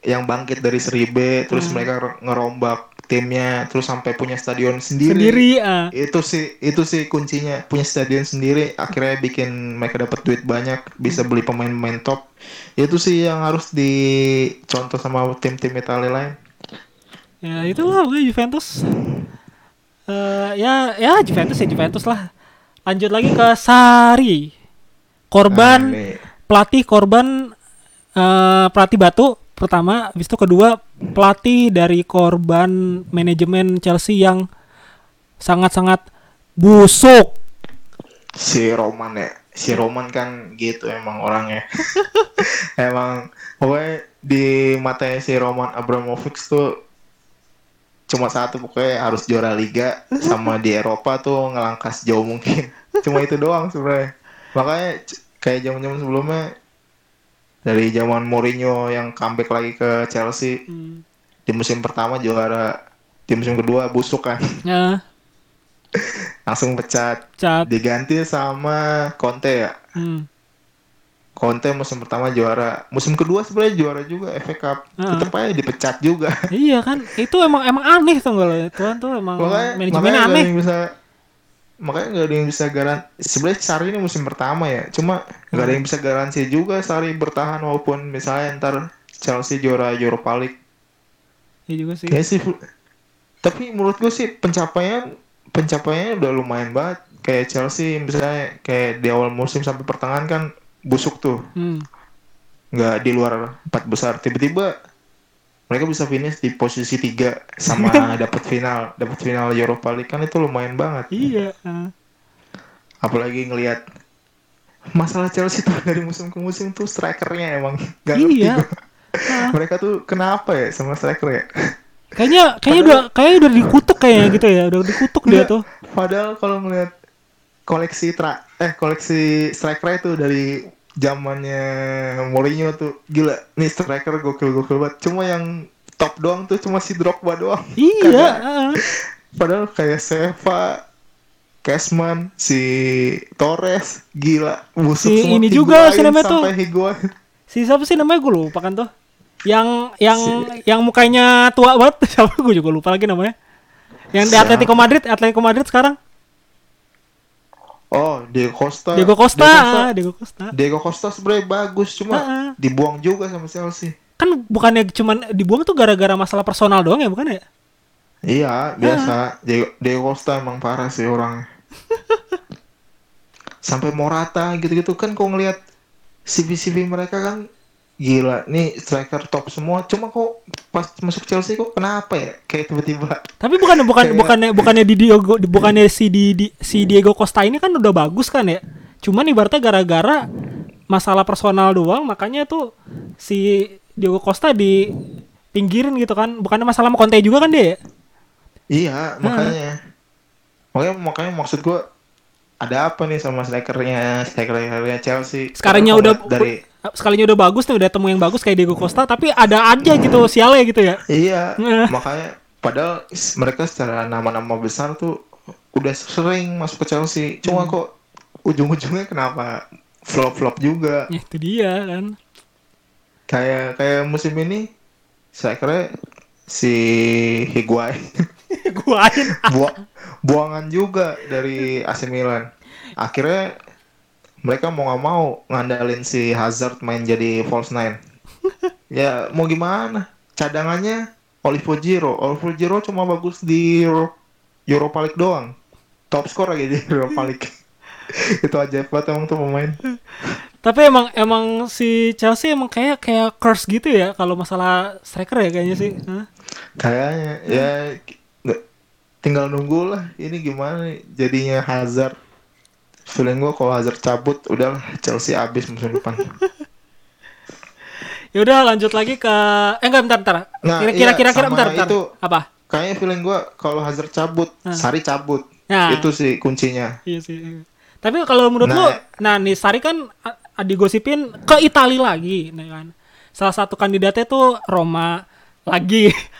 yang bangkit dari Serie B terus Hmm. mereka nger- ngerombak timnya terus sampai punya stadion sendiri. Sendiri ah. Itu sih itu sih kuncinya punya stadion sendiri akhirnya bikin mereka dapat duit banyak bisa beli pemain-pemain top. Itu sih yang harus dicontoh sama tim-tim Italia lain. Ya itulah pokoknya Juventus. Eh ya ya Juventus ya Juventus lah. Lanjut lagi ke Sari. Korban Nah, pelatih korban eh pelatih batu pertama, habis itu kedua pelatih dari korban manajemen Chelsea yang sangat-sangat busuk. si Roman ya. Si Roman kan gitu emang orangnya. Emang pokoknya di matanya si Roman Abramovich tuh cuma satu pokoknya harus juara liga sama di Eropa tuh ngelangkah sejauh mungkin. Cuma itu doang sebenarnya. Makanya kayak zaman-zaman sebelumnya dari zaman Mourinho yang comeback lagi ke Chelsea Hmm. di musim pertama juara di musim kedua busuk kan Ya, langsung pecat cat. diganti sama Conte ya Hmm. Conte musim pertama juara, musim kedua sebenarnya juara juga FA Cup. Heeh. Tetep aja dipecat juga. Iya kan, itu emang emang aneh tuh kalau Tuhan tuh emang makanya ada aneh. bisa makanya nggak ada yang bisa garansi. Sebenarnya Sari ini musim pertama ya, cuma nggak ada yang bisa garansi juga Sari bertahan walaupun misalnya ntar Chelsea juara Europa League. Iya juga sih. Ya sih, tapi menurut gue sih pencapaian pencapaiannya udah lumayan banget. kayak Chelsea misalnya kayak di awal musim sampai pertengahan kan busuk tuh Hmm. nggak di luar empat besar tiba-tiba mereka bisa finish di posisi tiga sama dapat final dapat final Europa League kan itu lumayan banget Iya. ah. apalagi ngelihat masalah Chelsea tuh dari musim ke musim tuh strikernya emang gak ngerti Iya. gua. mereka tuh kenapa ya sama striker ya Kayaknya kayaknya udah kayaknya udah dikutuk kayaknya gitu ya, udah dikutuk dia tuh. padahal kalau ngelihat koleksi tra eh koleksi striker itu dari zamannya Mourinho tuh gila nih striker gokil gokil banget cuma yang top doang tuh cuma si Drogba doang Iya. Ah. Padahal kayak Seva, Cashman, si Torres, gila busuk Si semua. ini juga, si namanya tuh. Si siapa sih namanya gue lupa kan tuh. Yang yang yang mukanya tua banget siapa gue juga lupa lagi namanya. Yang di Siapa? Atletico Madrid, Atletico Madrid sekarang. Oh, Diego Costa. Diego Costa, ah, Diego Costa. Diego Costa sebenarnya bagus, cuma Ah. dibuang juga sama Chelsea. Kan bukannya cuman dibuang tuh gara-gara masalah personal doang ya, bukan ya? Iya, Ah. biasa. Diego, Diego Costa emang parah sih orangnya. Sampai Morata gitu-gitu kan kok ngelihat CV-CV mereka kan gila. Nih striker top semua. Cuma kok pas masuk Chelsea kok kenapa ya? Kayak tiba-tiba Tapi bukan Kayak- bukannya bukannya di Diego di- bukannya si di, di- si Diego Costa ini kan udah bagus kan ya. Cuman ibaratnya gara-gara masalah personal doang makanya tuh si Diego Costa di pinggirin gitu kan. Bukannya masalah sama Conte juga kan dia ya? Iya, makanya. Makanya makanya maksud gua ada apa nih sama strikernya strikernya Chelsea? Kalau udah dari sekalinya udah bagus nih udah temu yang bagus kayak Diego Costa tapi ada aja gitu sialnya gitu ya. iya, Eh. makanya padahal mereka secara nama-nama besar tuh udah sering masuk ke Chelsea. Cuma Hmm. kok ujung-ujungnya kenapa flop-flop juga? Ya itu dia kan. Kayak kayak musim ini strikernya si Higuain Gua aja. Buang, buangan juga dari AC Milan. Akhirnya mereka mau nggak mau ngandalin si Hazard main jadi false nine. ya mau gimana? Cadangannya Olivo Giro. Olivo Giro cuma bagus di Euro- Europa League doang. Top skor lagi di Europa League. Itu aja banget emang tuh pemain. Tapi emang emang si Chelsea emang kayak kayak curse gitu ya kalau masalah striker ya kayaknya sih. Hah? Kayaknya ya tinggal nunggu lah ini gimana jadinya Hazard. Feeling gua kalau Hazard cabut udahlah Chelsea abis musim depan. Ya udah lanjut lagi ke eh enggak bentar bentar. Nah, Kira iya, kira kira kira sama bentar, bentar. itu- Apa? Kayaknya feeling gua kalau Hazard cabut, Nah. Sari cabut. Nah. Itu sih kuncinya. Iya sih. Tapi kalau menurut Nah, lu, nah nih Sari kan digosipin ke Italia lagi, nih kan. Salah satu kandidatnya tuh Roma lagi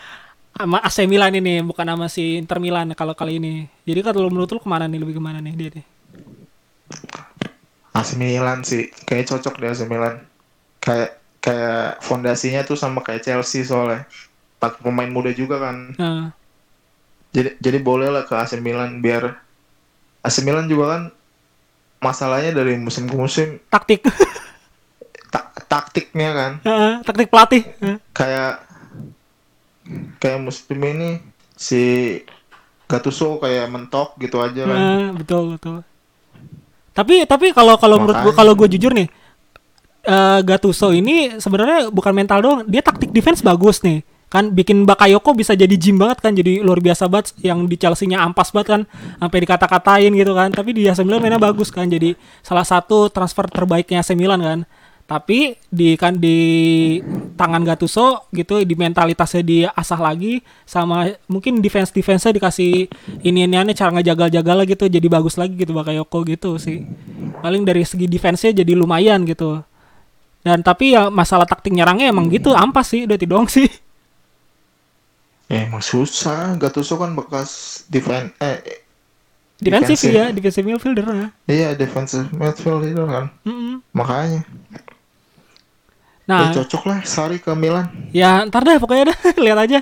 sama AC Milan ini, bukan sama si Inter Milan kalau kali ini. Jadi kalau menurut lu ke mana nih, lebih ke mana nih dia nih? AC Milan sih, kayak cocok di AC Milan. Kayak kayak fondasinya tuh sama kayak Chelsea soalnya. Pakai pemain muda juga kan. Nah, Jadi jadi boleh lah ke AC Milan biar AC Milan juga kan masalahnya dari musim ke musim taktik, ta- taktiknya kan Heeh, taktik pelatih. Heeh. kayak kayak musim ini si Gattuso kayak mentok gitu aja kan. Nah, betul betul. Tapi tapi kalau kalau menurut gua kalau gue jujur nih, eh Gattuso ini sebenarnya bukan mental doang, dia taktik defense bagus nih. Kan bikin Bakayoko bisa jadi gym banget kan, jadi luar biasa banget yang di Chelsea-nya ampas banget kan, sampai dikata-katain gitu kan. Tapi di AC Milan mainnya bagus kan, jadi salah satu transfer terbaiknya AC Milan kan. Tapi di kan di tangan Gattuso gitu di mentalitasnya diasah lagi sama mungkin defense defense-nya dikasih ini iniannya cara ngejagal-jagal gitu jadi bagus lagi gitu Bakayoko gitu sih. Paling dari segi defense-nya jadi lumayan gitu. Dan tapi ya masalah taktik nyerangnya emang gitu ampas sih udah itu doang sih. Ya emang susah. Gattuso kan bekas defense eh Defensif ya, defensive midfielder ya. iya defensive midfield itu kan. Mm-mm. Makanya. Nah, Ya cocok lah Sari ke Milan. Ya ntar dah pokoknya dah lihat aja.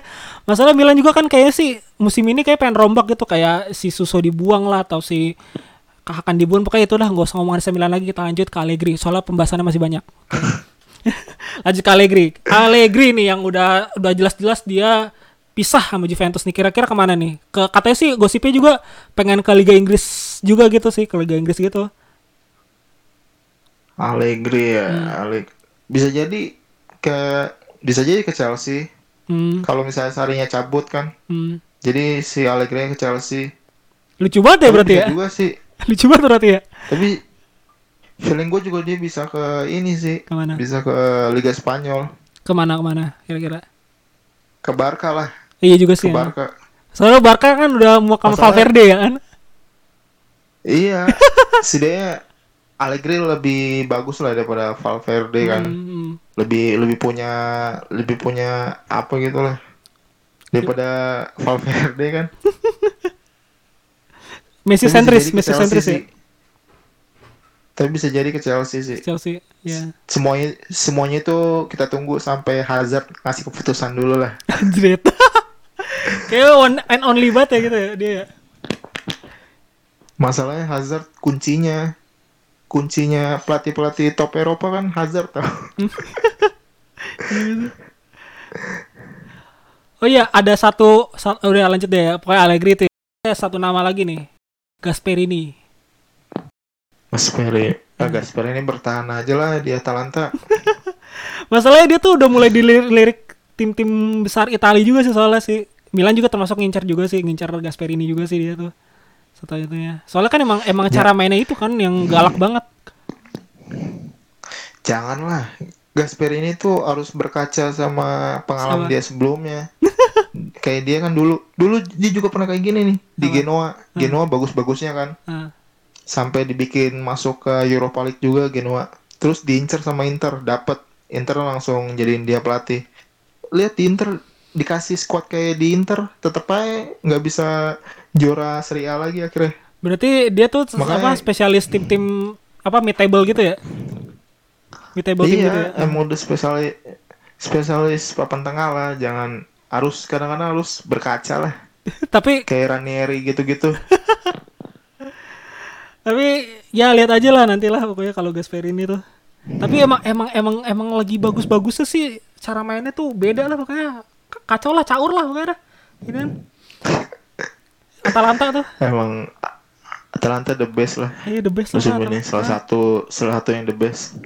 Masalah Milan juga kan kayaknya sih musim ini kayak pengen rombak gitu kayak si Suso dibuang lah atau si Kahakan dibuang pokoknya itu dah nggak usah ngomongin AC Milan lagi kita lanjut ke Allegri soalnya pembahasannya masih banyak. lanjut ke Allegri. Allegri nih yang udah udah jelas-jelas dia pisah sama Juventus nih. Kira-kira ke mana nih? Ke katanya sih gosipnya juga pengen ke Liga Inggris juga gitu sih, ke Liga Inggris gitu. Allegri ya, Alleg- bisa jadi ke bisa jadi ke Chelsea. Hmm, Kalau misalnya Sarinya cabut kan, hmm. jadi si Allegri ke Chelsea. Lucu banget ya Tapi berarti ya. juga sih, Lucu banget berarti ya. tapi feeling gue juga dia bisa ke ini sih, Ke mana? bisa ke Liga Spanyol, Ke mana ke mana kira-kira? ke Barca lah, Iya juga ke sih. ya. Barca. Soalnya Barca kan udah mau Masalahnya- Valverde ya kan. Iya, setidaknya Allegri lebih bagus lah daripada Valverde kan. Hmm, Lebih lebih punya lebih punya apa gitu lah. Daripada Valverde kan. Messi sentris, Messi sentris ya. sih. Tapi bisa jadi ke Chelsea sih. Chelsea, ya. Semuanya semuanya itu kita tunggu sampai Hazard ngasih keputusan dulu lah. Anjrit. Kayak one and only banget ya gitu ya dia. ya. Masalahnya Hazard kuncinya kuncinya pelatih-pelatih top Eropa kan Hazard tau. Oh iya, ada satu, sa- udah lanjut deh ya. Pokoknya Allegri itu ya. Satu nama lagi nih. Gasperini. Mas Peri, ah, Gasper ini bertahan aja lah di Atalanta. Masalahnya dia tuh udah mulai dilirik tim-tim besar Italia juga sih soalnya sih. Milan juga termasuk ngincar juga sih, ngincar Gasperini juga sih dia tuh. Setelah itu ya. Soalnya kan emang emang cara mainnya itu kan yang galak banget. Janganlah. Gasper ini tuh harus berkaca sama pengalaman Sama. dia sebelumnya. kayak dia kan dulu, dulu dia juga pernah kayak gini nih di Apa? Genoa. Genoa bagus-bagusnya kan. Nah, Sampai dibikin masuk ke Europa League juga Genoa. Terus diincer sama Inter, dapet. Inter langsung jadiin dia pelatih. Lihat di Inter dikasih squad kayak di Inter, tetep aja nggak bisa juara Serie A lagi akhirnya. berarti dia tuh Makanya- apa spesialis tim-tim apa mid table gitu ya? Mid table iya, gitu ya. udah spesialis spesialis papan tengah lah, jangan harus kadang-kadang harus berkaca lah, Tapi kayak Ranieri gitu-gitu. tapi ya lihat aja lah nanti lah pokoknya kalau Gasperini tuh. Tapi emang emang emang emang lagi bagus-bagusnya sih cara mainnya tuh beda lah pokoknya kacau lah caur lah pokoknya. Gitu kan. Atalanta tuh, Emang Atalanta the best lah iya the best lah. musim ini, salah satu salah satu yang the best.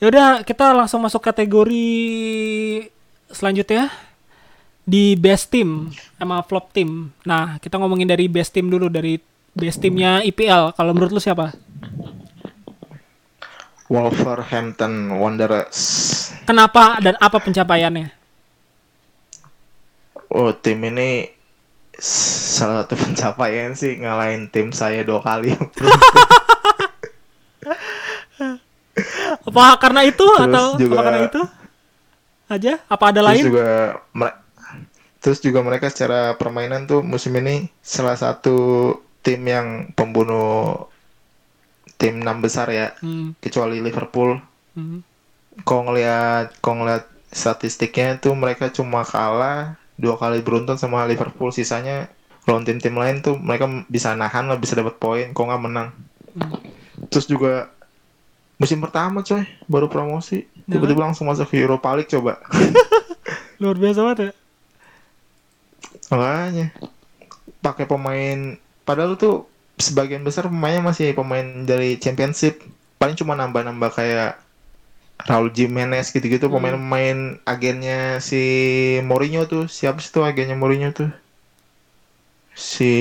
Ya udah kita langsung masuk kategori selanjutnya di best team sama flop team. Nah kita ngomongin dari best team dulu dari best teamnya IPL. Kalau menurut lu siapa? Wolverhampton Wanderers. Kenapa dan apa pencapaiannya? Oh tim ini salah satu pencapaian sih ngalahin tim saya dua kali. Apa karena itu Terus atau juga- apa karena itu aja? Apa ada Terus lain? juga terus juga mereka secara permainan tuh musim ini salah satu tim yang pembunuh tim enam besar ya, Hmm, kecuali Liverpool. hmm. Kalau ngeliat kalau ngeliat statistiknya tuh mereka cuma kalah dua kali beruntun sama Liverpool, sisanya lawan tim-tim lain tuh mereka bisa nahan lah, bisa dapat poin, kok nggak menang. Hmm. Terus juga musim pertama coy, baru promosi, tiba-tiba langsung masuk ke Europa League coba. Luar biasa banget ya. Makanya pakai pemain padahal tuh sebagian besar pemainnya masih pemain dari championship. Paling cuma nambah-nambah kayak Raul Jimenez gitu-gitu Hmm. pemain-pemain agennya si Mourinho tuh. Siapa sih tuh agennya Mourinho tuh? Si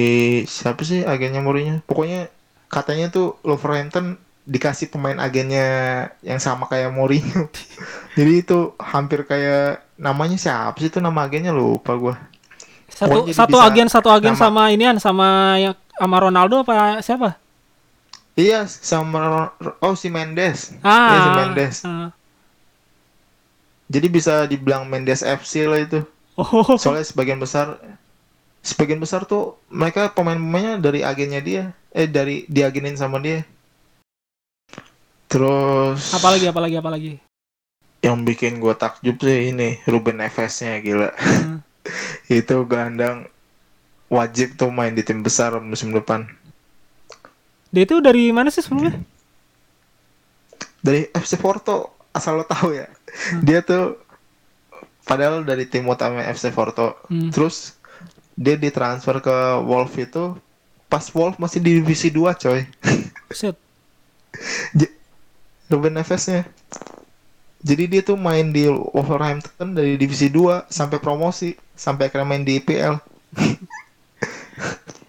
siapa sih agennya Mourinho? Pokoknya katanya tuh Wolverhampton dikasih pemain agennya yang sama kayak Mourinho. Jadi itu hampir kayak namanya siapa sih tuh nama agennya lupa gua. Satu Pokoknya satu agen satu agen nama- sama inian sama yang sama Ronaldo apa siapa? Iya, sama oh si Mendes. Ah, Iya si Mendes. ah. Jadi bisa dibilang Mendes FC lah itu. Oh, Soalnya sebagian besar sebagian besar tuh mereka pemain-pemainnya dari agennya dia. Eh dari diagenin sama dia. Terus apalagi apalagi apalagi. yang bikin gua takjub sih ini Ruben Neves-nya gila. Hmm. itu gelandang wajib tuh main di tim besar musim depan. Dia itu dari mana sih sebelumnya? dari FC Porto asal lo tahu ya dia tuh padahal dari tim utama FC Porto. Hmm. Terus dia ditransfer ke Wolf itu pas Wolf masih di divisi 2 coy. Set. Ruben Neves-nya. Jadi dia tuh main di Wolverhampton dari divisi 2 sampai promosi, sampai akhirnya main di IPL.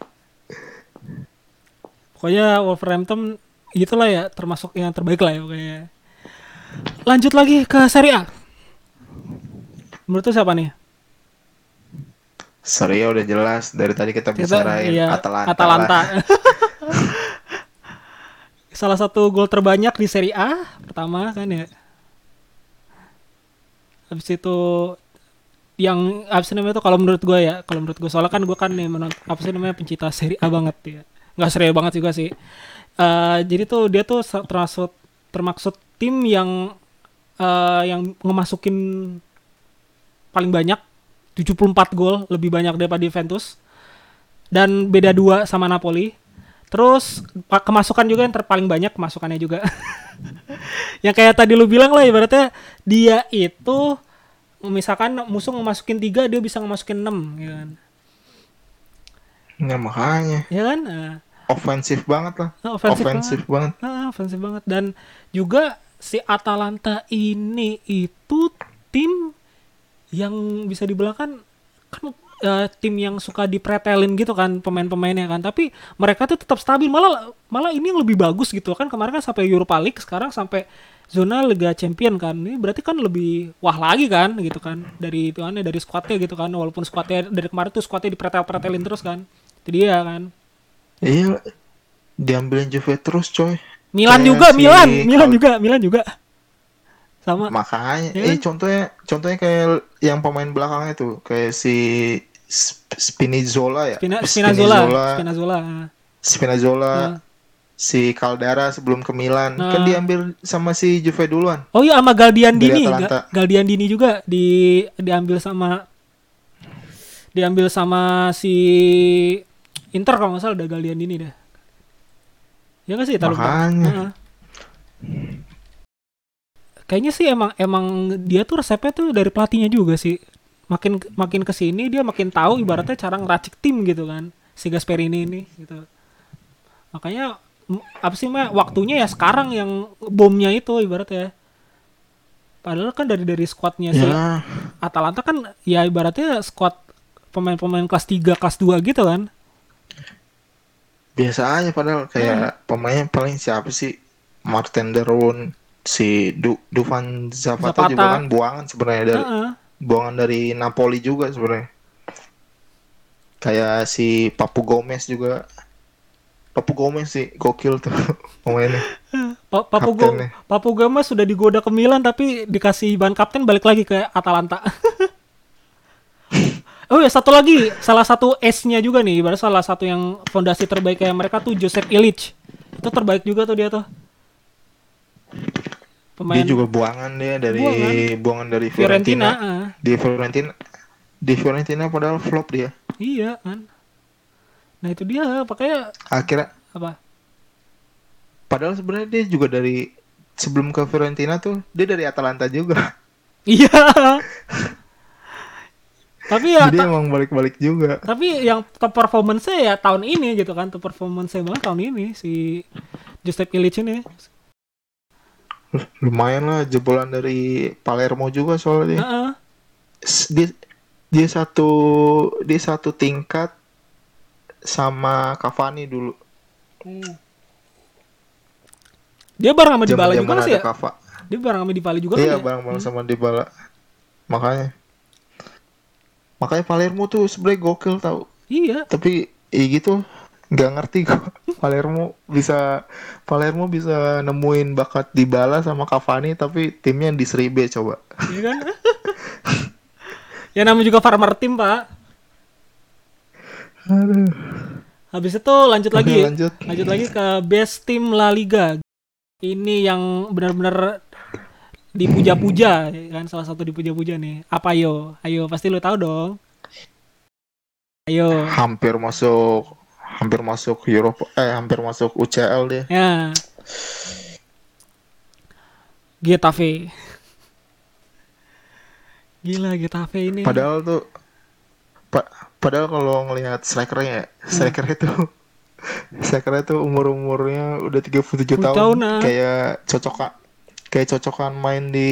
Pokoknya Wolverhampton itulah ya termasuk yang terbaik lah ya pokoknya. Lanjut lagi ke Serie A. Menurut lu siapa nih? Sorry ya udah jelas dari tadi kita Kita- bicarain iya, Atalanta. Atalanta. lah. Salah satu gol terbanyak di Serie A pertama kan ya. Habis itu yang apa sih namanya tuh kalau menurut gue ya, kalau menurut gue soalnya kan gue kan nih menonton apa sih namanya pencinta Serie A banget ya. Nggak Serie A banget juga sih. Eh jadi tuh dia tuh termasuk termaksud tim yang eh yang ngemasukin paling banyak 74 gol lebih banyak daripada Juventus. Dan beda dua sama Napoli. Terus kemasukan juga yang terpaling banyak kemasukannya juga. Yang kayak tadi lu bilang lah ibaratnya dia itu misalkan musuh ngemasukin tiga dia bisa ngemasukin enam ya kan? Ya makanya. Ya kan? Nah, ofensif banget lah. Nah, ofensif Ofensif banget. Ah, ofensif banget. Dan juga si Atalanta ini itu tim yang bisa dibilang kan kan eh, tim yang suka dipretelin gitu kan pemain-pemainnya kan. Tapi mereka tuh tetap stabil. Malah malah ini yang lebih bagus gitu kan. Kemarin kan sampai Europa League sekarang sampai zona Liga Champion kan. Ini berarti kan lebih wah lagi kan gitu kan. Dari itu dari skuadnya gitu kan. Walaupun skuadnya dari kemarin tuh skuadnya dipretel-pretelin terus kan. Itu dia kan Iya. Diambilin Juve terus coy. Milan Kayak juga si Milan Milan Kal- juga Milan juga sama Makanya, Ya eh kan? contohnya, contohnya kayak yang pemain belakangnya tuh, kayak si Sp- Spinazzola ya, Spina, Spinazzola, Spinazzola. Spinazzola, Nah. si Caldara sebelum ke Milan, Nah. kan diambil sama si Juve duluan. Oh iya sama Galdiandini, Dari Atalanta. Ga- Galdiandini juga di diambil sama diambil sama si Inter kalau nggak salah udah Galdiandini dah. Ya nggak sih taruh Makanya. Kayaknya sih emang emang dia tuh resepnya tuh dari pelatihnya juga sih. Makin makin ke sini dia makin tahu ibaratnya cara ngeracik tim gitu kan. Si Gasperini ini gitu. Makanya apa sih mah waktunya ya sekarang yang bomnya itu ibaratnya. Padahal kan dari dari skuadnya si Ya, Atalanta kan ya ibaratnya skuad pemain-pemain kelas 3, kelas 2 gitu kan. Biasa aja padahal Hmm. kayak pemainnya paling siapa sih? Martin Derun, si du Dufan Zapata, Zapata. juga kan buangan sebenarnya dari Heeh. buangan dari Napoli juga sebenarnya. Kayak si Papu Gomez juga. Papu Gomez sih gokil tuh pemainnya. Pa- Papu Go-. Papu Gomez sudah digoda ke Milan tapi dikasih ban kapten balik lagi ke Atalanta. oh ya satu lagi salah satu S-nya juga nih ibarat salah satu yang fondasi terbaik kayak mereka tuh Joseph Illich. Itu terbaik juga tuh dia tuh. Pemain Dia juga buangan dia dari Buangan. buangan, dari Fiorentina. Fiorentina. ah. Di Fiorentina di Fiorentina padahal flop dia. Iya kan. Nah itu dia makanya Akhirnya apa? padahal sebenarnya dia juga dari sebelum ke Fiorentina tuh dia dari Atalanta juga. Iya. tapi ya Jadi ta- emang balik-balik juga. tapi yang top performance ya tahun ini gitu kan top performance banget tahun ini si Joseph Illich ini Lumayan lah jebolan dari Palermo juga soalnya dia. Heeh. S- dia dia satu dia satu tingkat sama Cavani dulu. dia bareng sama Dybala juga sih ya dia bareng sama Dybala juga Iya, kan ya? bareng-bareng sama Dybala. Makanya. Makanya Palermo tuh sebenarnya gokil tau. iya. Tapi ya gitu nggak ngerti kok Palermo bisa Palermo bisa nemuin bakat Dybala sama Cavani tapi timnya di Serie B coba. iya kan? Ya namanya juga farmer team pak. Habis itu lanjut lagi. Lanjut. lanjut lagi ke best team La Liga. Ini yang benar-benar dipuja-puja kan salah satu dipuja-puja nih apa yo ayo pasti lu tahu dong ayo Hampir masuk hampir masuk Eropa eh hampir masuk UCL dia. ya Getafe Gila Getafe ini. Padahal tuh pa- padahal kalau ngelihat strikernya ya, strikernya tuh strikernya tuh umur-umurnya udah 37 10 tahun. tahun, ah. Kayak cocok kayak cocokan main di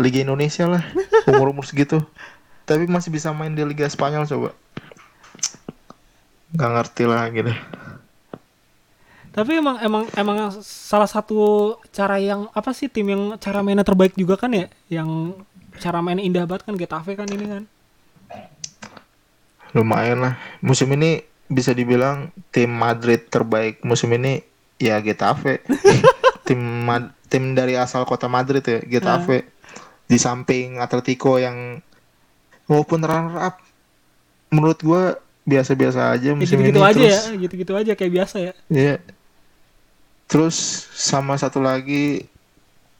Liga Indonesia lah. Umur-umur segitu. Tapi masih bisa main di Liga Spanyol coba. Gak ngerti lah gitu. Tapi emang emang emang salah satu cara yang apa sih tim yang cara mainnya terbaik juga kan ya? Yang cara main indah banget kan Getafe kan ini kan. Lumayan lah. Musim ini bisa dibilang tim Madrid terbaik musim ini ya Getafe. tim Ma- tim dari asal kota Madrid ya Getafe. Di samping Atletico yang walaupun runner up menurut gua biasa-biasa aja Ya, musim gitu-gitu ini aja terus ya, gitu-gitu aja kayak biasa ya. Iya. Terus sama satu lagi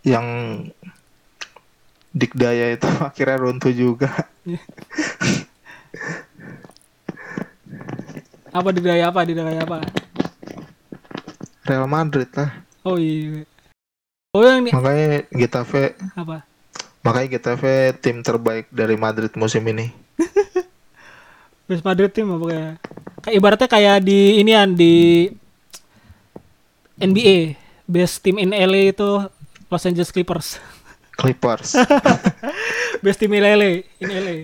yang Dikdaya itu akhirnya runtuh juga. Apa di daya apa di daya apa? Real Madrid lah. Oh iya. Oh yang ini Makanya Getafe apa? makanya Getafe tim terbaik dari Madrid musim ini. Best Madrid tim apa kayak? Kayak ibaratnya kayak di inian di NBA best team in LA itu Los Angeles Clippers. Clippers. best team in LA, in LA.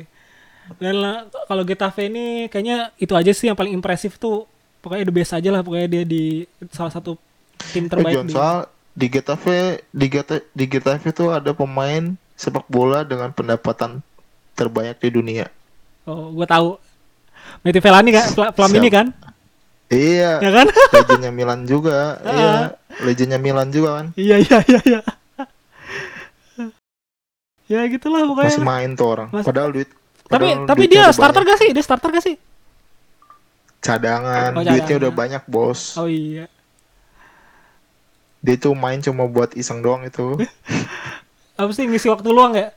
Dan kalau Getafe ini kayaknya itu aja sih yang paling impresif tuh. Pokoknya the best aja lah pokoknya dia di salah satu tim Eh, terbaik John, di. soal di Getafe di Getafe di Getafe itu ada pemain sepak bola dengan pendapatan terbanyak di dunia. Oh, gua tahu. Meti Velani kan, Fla- Flamini Siap. kan? Iya. Ya kan? legendnya Milan juga. iya, legendnya Milan juga kan. iya, iya, iya, iya. ya gitulah pokoknya. Masih main tuh orang. Mas- Padahal duit tapi padahal tapi duitnya dia starter banyak. gak sih? Dia starter gak sih? cadangan, Oh, duitnya cadangan. udah banyak, Bos. Oh iya. Dia tuh main cuma buat iseng doang itu. Apa sih ngisi waktu luang ya?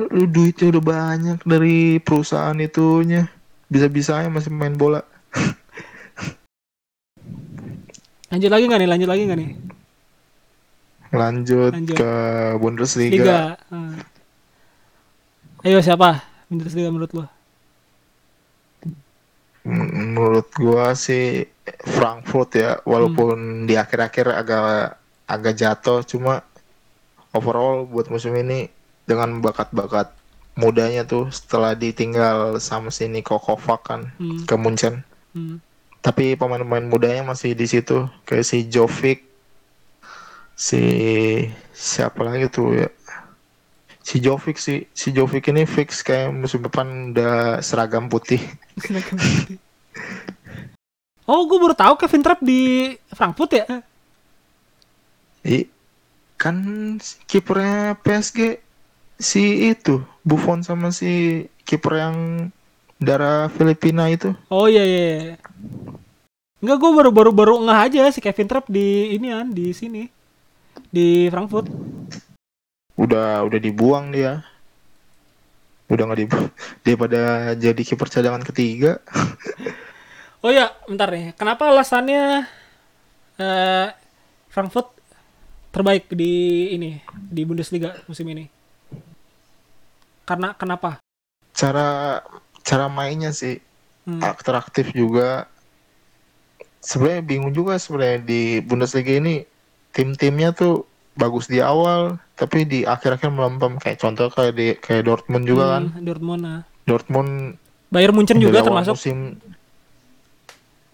Lu duitnya udah banyak dari perusahaan itunya. Bisa-bisanya masih main bola. Lanjut lagi gak nih? Lanjut lagi gak nih? Lanjut, Lanjut. ke Bundesliga. Liga. Hmm. Ayo siapa? Bundesliga menurut lo? Menurut gua sih Frankfurt ya, walaupun di akhir-akhir agak agak jatuh, cuma overall buat musim ini dengan bakat-bakat mudanya tuh setelah ditinggal sama si Niko Kovac kan Hmm. ke Munchen. Hmm. Tapi pemain-pemain mudanya masih di situ, kayak si Jovic, si siapa lagi tuh ya? Si Jovic sih, si Jovic ini fix kayak musim depan udah seragam putih. oh, gue baru tahu Kevin Trapp di Frankfurt ya. I, kan kipernya PSG si itu Buffon sama si kiper yang darah Filipina itu. Oh iya iya. iya. Enggak, gue baru baru baru ngeh aja si Kevin Trapp di ini kan di sini di Frankfurt. Udah udah dibuang dia. Udah nggak dibuang. Daripada jadi kiper cadangan ketiga. Oh ya, bentar nih. Kenapa alasannya eh Frankfurt terbaik di ini di Bundesliga musim ini? Karena kenapa? Cara cara mainnya sih Hmm. atraktif juga. Sebenarnya bingung juga sebenarnya di Bundesliga ini tim-timnya tuh bagus di awal, tapi di akhir-akhir melempem kayak contoh kayak di kayak Dortmund juga kan. Hmm, Dortmund. Nah. Dortmund Bayern Munchen juga termasuk. musim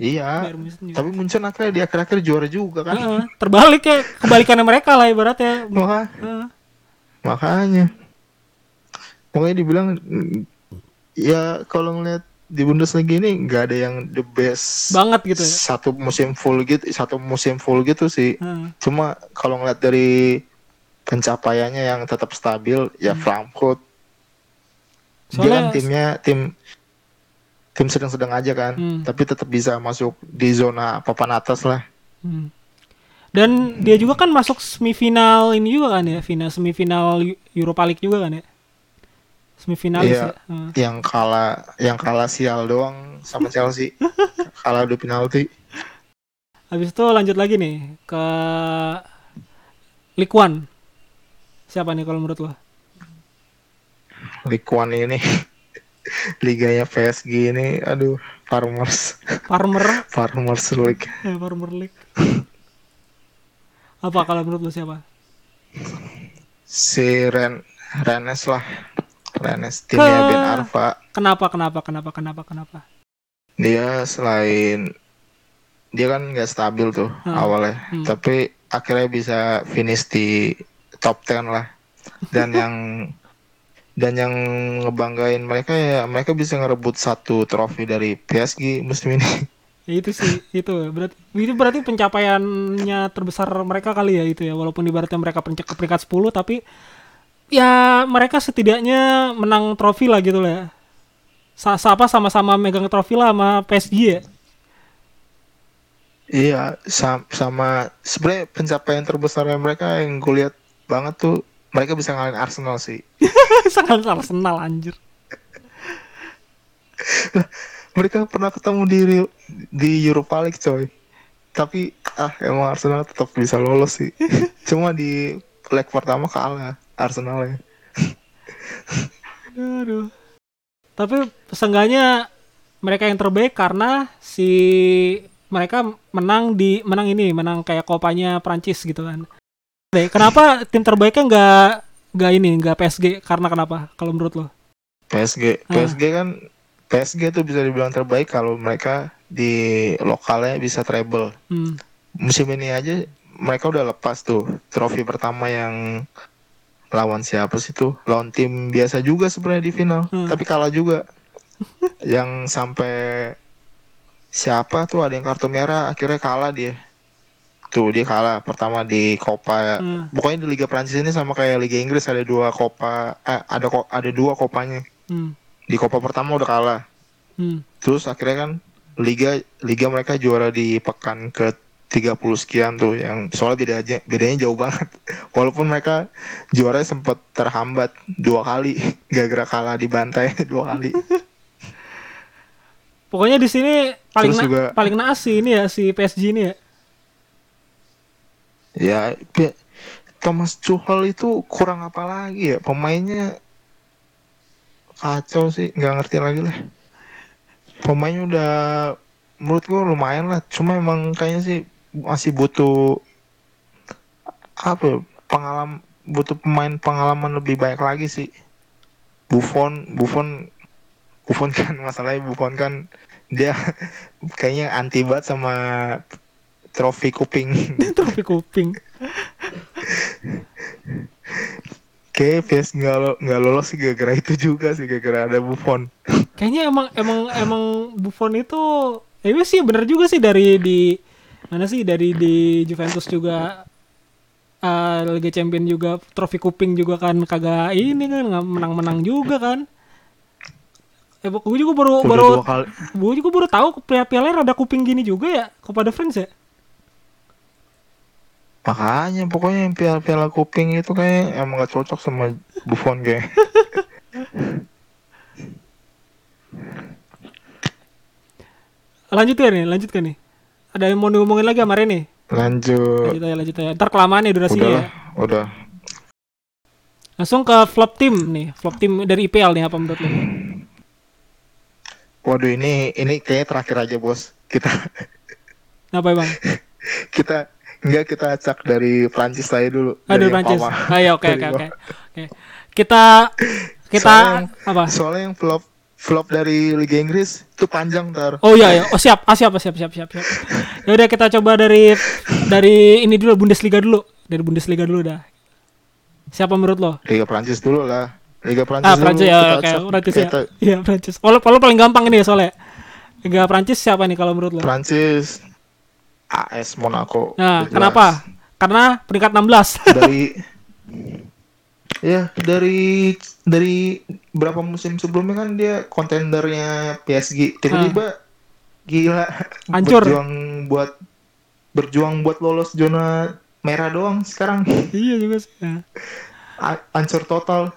Iya, tapi Munchen akhirnya di akhir-akhir juara juga kan. Heeh, terbalik ya kebalikannya mereka lah ibaratnya. Maka, Heeh. makanya. Makanya dibilang ya kalau ngeliat di Bundesliga ini nggak ada yang the best banget gitu ya. satu musim full gitu satu musim full gitu sih Heeh. cuma kalau ngeliat dari pencapaiannya yang tetap stabil ya Frankfurt dia Hmm. Soalnya- kan timnya tim tim sedang-sedang aja kan Hmm. tapi tetap bisa masuk di zona papan atas lah Hmm. Dan dia juga kan masuk semifinal ini juga kan ya, final semifinal Eu- Europa League juga kan ya. Semifinalis Iya. ya. Heeh. yang kalah yang kalah sial doang sama Chelsea kalah adu penalti Habis itu lanjut lagi nih ke Ligue 1. Siapa nih kalau menurut lo? League One ini liganya PSG ini aduh Farmers Farmer, Farmers League eh, Farmer League. Apa kalau menurut lu siapa? si Ren Rennes lah Rennes timnya Ke- Ben Arfa Kenapa? Kenapa? Kenapa? Kenapa? Kenapa? dia selain dia kan nggak stabil tuh Hmm. awalnya Hmm. tapi akhirnya bisa finish di top 10 lah dan yang dan yang ngebanggain mereka ya mereka bisa ngerebut satu trofi dari PSG musim ini Ya itu sih, itu berarti itu berarti pencapaiannya terbesar mereka kali ya itu ya. Walaupun ibaratnya mereka pencak ke peringkat 10 tapi ya mereka setidaknya menang trofi lah gitu lah ya. Sa apa sama-sama megang trofi lah sama PSG ya. iya sam- sama sebenarnya pencapaian terbesarnya mereka yang gue lihat banget tuh mereka bisa ngalahin Arsenal sih Sangat Arsenal anjir. mereka pernah ketemu di di Europa League coy tapi ah emang Arsenal tetap bisa lolos sih cuma di leg pertama kalah Arsenal ya Aduh. Tapi seenggaknya mereka yang terbaik karena si mereka menang di menang ini, menang kayak kopanya Prancis gitu kan. Deh, kenapa tim terbaiknya nggak nggak ini, nggak PSG? Karena kenapa? Kalau menurut lo? PSG Ah. PSG kan PSG tuh bisa dibilang terbaik kalau mereka di lokalnya bisa treble Hmm. musim ini aja mereka udah lepas tuh trofi pertama yang lawan siapa sih tuh lawan tim biasa juga sebenarnya di final Hmm. tapi kalah juga yang sampai siapa tuh ada yang kartu merah akhirnya kalah dia tuh dia kalah pertama di Copa Hmm. pokoknya di Liga Prancis ini sama kayak Liga Inggris ada dua Copa eh, ada ada dua kopanya Hmm. di Copa pertama udah kalah Hmm. Terus akhirnya kan liga liga mereka juara di pekan ke 30 sekian tuh yang soalnya beda aja bedanya jauh banget. Walaupun mereka juara sempat terhambat dua kali gara-gara kalah di bantai dua kali. Pokoknya di sini paling Terus na- juga- paling naas sih ini ya si PSG ini ya. Ya Thomas Tuchel itu kurang apa lagi ya? Pemainnya kacau sih nggak ngerti lagi lah. Pemainnya udah menurut gua lumayan lah. Cuma emang kayaknya sih masih butuh apa ya, pengalaman butuh pemain pengalaman lebih baik lagi sih. Buffon Buffon Buffon kan masalahnya Buffon kan dia kayaknya anti banget sama trofi kuping Trofi kuping. kayak PS nggak nggak lolos sih gara-gara itu juga sih gara-gara ada Buffon Kayaknya emang emang emang Buffon itu ya iya sih bener juga sih dari di mana sih dari di Juventus juga eh, Liga Champion juga trofi kuping juga kan kagak ini kan nggak menang-menang juga kan. Eh gue juga baru udah baru gue juga baru tahu piala piala ada kuping gini juga ya Copa de France ya. Makanya pokoknya yang piala-piala kuping itu kayak emang gak cocok sama Buffon kayak Lanjut ya nih, lanjut kan nih. Ada yang mau ngomongin lagi sama Rene? lanjut Lanjut aja, lanjut aja. Ntar kelamaan ya durasinya udahlah ya. udah Langsung ke flop tim nih, flop tim dari IPL nih apa menurut lo? waduh ini ini kayaknya terakhir aja bos kita Apa bang? kita enggak kita acak dari Prancis saya dulu Aduh Prancis. Ayo oke Dari oke oke. Oke. Kita kita Soalnya yang- apa? soalnya yang flop flop dari Liga Inggris itu panjang ntar Oh iya ya. Oh siap. Ah siap siap siap siap siap. Ya udah kita coba dari dari ini dulu Bundesliga dulu. Dari Bundesliga dulu dah. Siapa menurut lo? Liga Prancis dulu lah Liga Prancis Ah dulu Prancis ya, oke, acak. Prancis ya. Iya Prancis. Kalau paling gampang ini ya soalnya. Liga Prancis siapa nih kalau menurut lo? Prancis AS Monaco Nah, Jelas. kenapa? Karena peringkat 16. dari ya dari dari berapa musim sebelumnya kan dia kontendernya PSG tiba-tiba gila Hancur. berjuang buat berjuang buat lolos zona merah doang sekarang iya juga sih. Nah, A- hancur total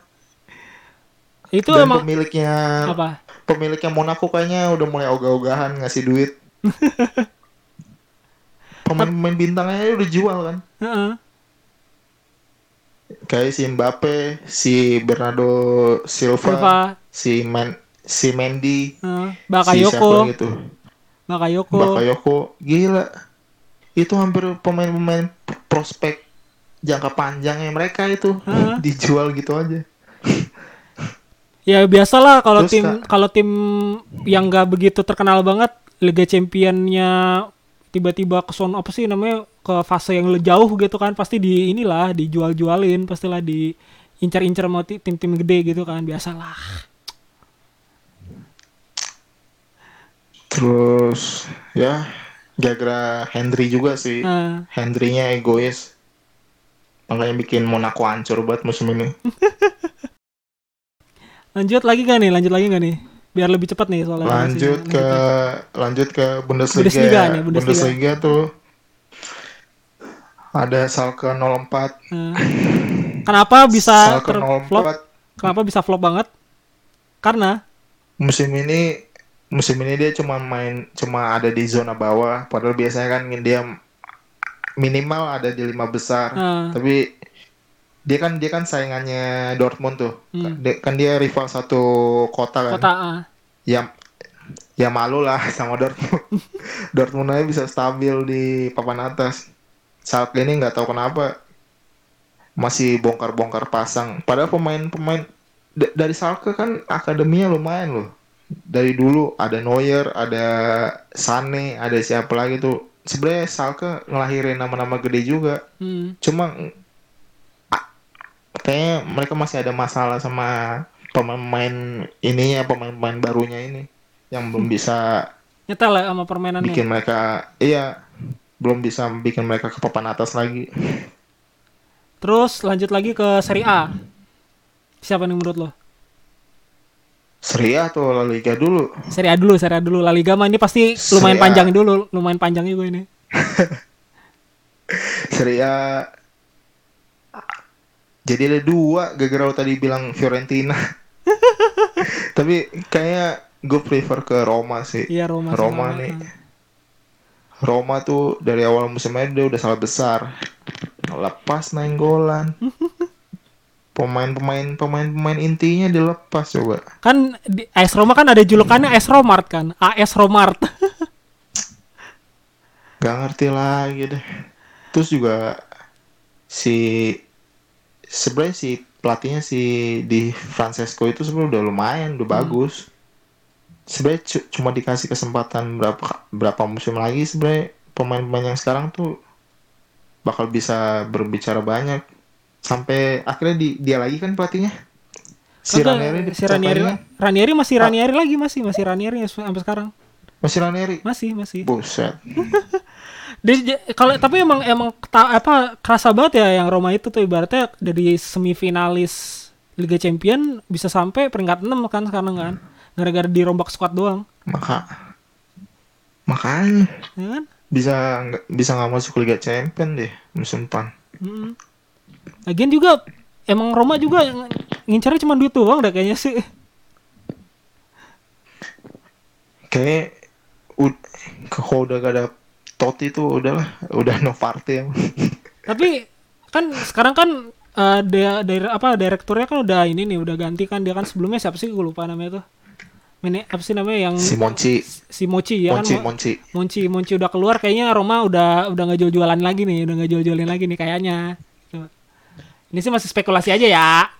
Itu dan emang pemiliknya apa? pemiliknya Monaco kayaknya udah mulai ogah-ogahan ngasih duit pemain-pemain bintangnya udah jual kan Heeh. kayak si Mbappe, si Bernardo Silva, Silva, si Man, si Mendy, si Bakayoko, siapa gitu, Bakayoko. Bakayoko, gila. Itu hampir pemain-pemain prospek jangka panjangnya mereka itu Hah? dijual gitu aja. Ya biasalah kalau tim kalau tim yang nggak begitu terkenal banget Liga Championnya tiba-tiba ke sono apa sih namanya ke fase yang jauh gitu kan pasti di inilah dijual-jualin pastilah di incar-incar sama ti- tim-tim gede gitu kan biasalah. Terus ya gara-gara Hendry juga sih. Nah, Hendry-nya egois. Makanya bikin Monaco hancur banget musim ini. lanjut lagi gak nih? Lanjut lagi gak nih? Biar lebih cepat nih soalnya. lanjut ke lanjut ke Bundesliga. Bundesliga nih, Bundesliga. Bundesliga tuh ada Schalke 04. Nah, kenapa bisa Schalke terflop? 04 Kenapa bisa flop banget? Karena musim ini musim ini dia cuma main cuma ada di zona bawah padahal biasanya kan dia minimal ada di lima besar Ah. tapi dia kan dia kan saingannya Dortmund tuh. Hmm. Dia- kan dia rival satu kota kan. Kota ah, ya ya malu lah sama Dortmund. Dortmund aja bisa stabil di papan atas. Saat ini nggak tahu kenapa masih bongkar-bongkar pasang. Padahal pemain-pemain da- dari Schalke kan akademinya lumayan loh. Dari dulu ada Neuer ada Sane ada siapa lagi tuh. Sebenarnya Schalke ngelahirin nama-nama gede juga. Hmm. cuma kayaknya mereka masih ada masalah sama pemain ininya pemain-pemain barunya ini yang belum bisa nyetel ya sama permainannya. bikin mereka iya belum bisa bikin mereka ke papan atas lagi Terus lanjut lagi ke Serie A. Siapa nih menurut lo? Serie A atau La Liga dulu Serie A dulu, Serie A dulu. La Liga mah ini pasti lumayan Serie A. panjang dulu, lumayan panjang juga ini. Serie A jadi ada dua gara-gara lo tadi bilang Fiorentina. Tapi kayaknya gue prefer ke Roma sih. Iya Roma. Roma nih. Roma tuh dari awal musim ini dia udah salah besar. Lepas nenggolan pemain-pemain pemain-pemain intinya dilepas coba. Kan di AS Roma kan ada julukannya AS Romart kan, AS Romart. Gak ngerti lagi deh. Terus juga si sebenarnya si pelatihnya si di Francesco itu sebenarnya udah lumayan, udah bagus. Sebenarnya cu- cuma dikasih kesempatan berapa berapa musim lagi sebenarnya pemain-pemain yang sekarang tuh bakal bisa berbicara banyak. Sampai akhirnya di, dia lagi kan pelatihnya. Si Kagak, Ranieri si Ranieri? Ranieri masih Ranieri lagi masih masih Ranieri sampai sekarang. Masih Ranieri. Masih, masih. Buset. Dia- kalau tapi emang emang ta- apa kerasa banget ya yang Roma itu tuh ibaratnya dari semifinalis Liga Champion bisa sampai peringkat 6 kan sekarang kan. Gara-gara dirombak squad doang, Maka makanya ya kan? bisa bisa nggak masuk Liga Champion deh musim depan. Mm. Lagian juga emang Roma juga ng- ngincarnya cuma duit doang dah kayaknya sih. Kayak kalau udah gak ada Totti tuh udahlah, udah no party emang. Tapi kan sekarang kan eh, dia dari apa direkturnya kan udah ini nih udah ganti kan. Dia kan sebelumnya siapa sih? Gue lupa namanya tuh. Mene, apa sih namanya yang Si Monci, si Mochi ya Monci, kan? Mo- Monci. Monci Monci udah keluar. Kayaknya Roma udah udah nggak jual-jualan lagi nih udah nggak jual-jualin lagi nih kayaknya. Ini sih masih spekulasi aja ya.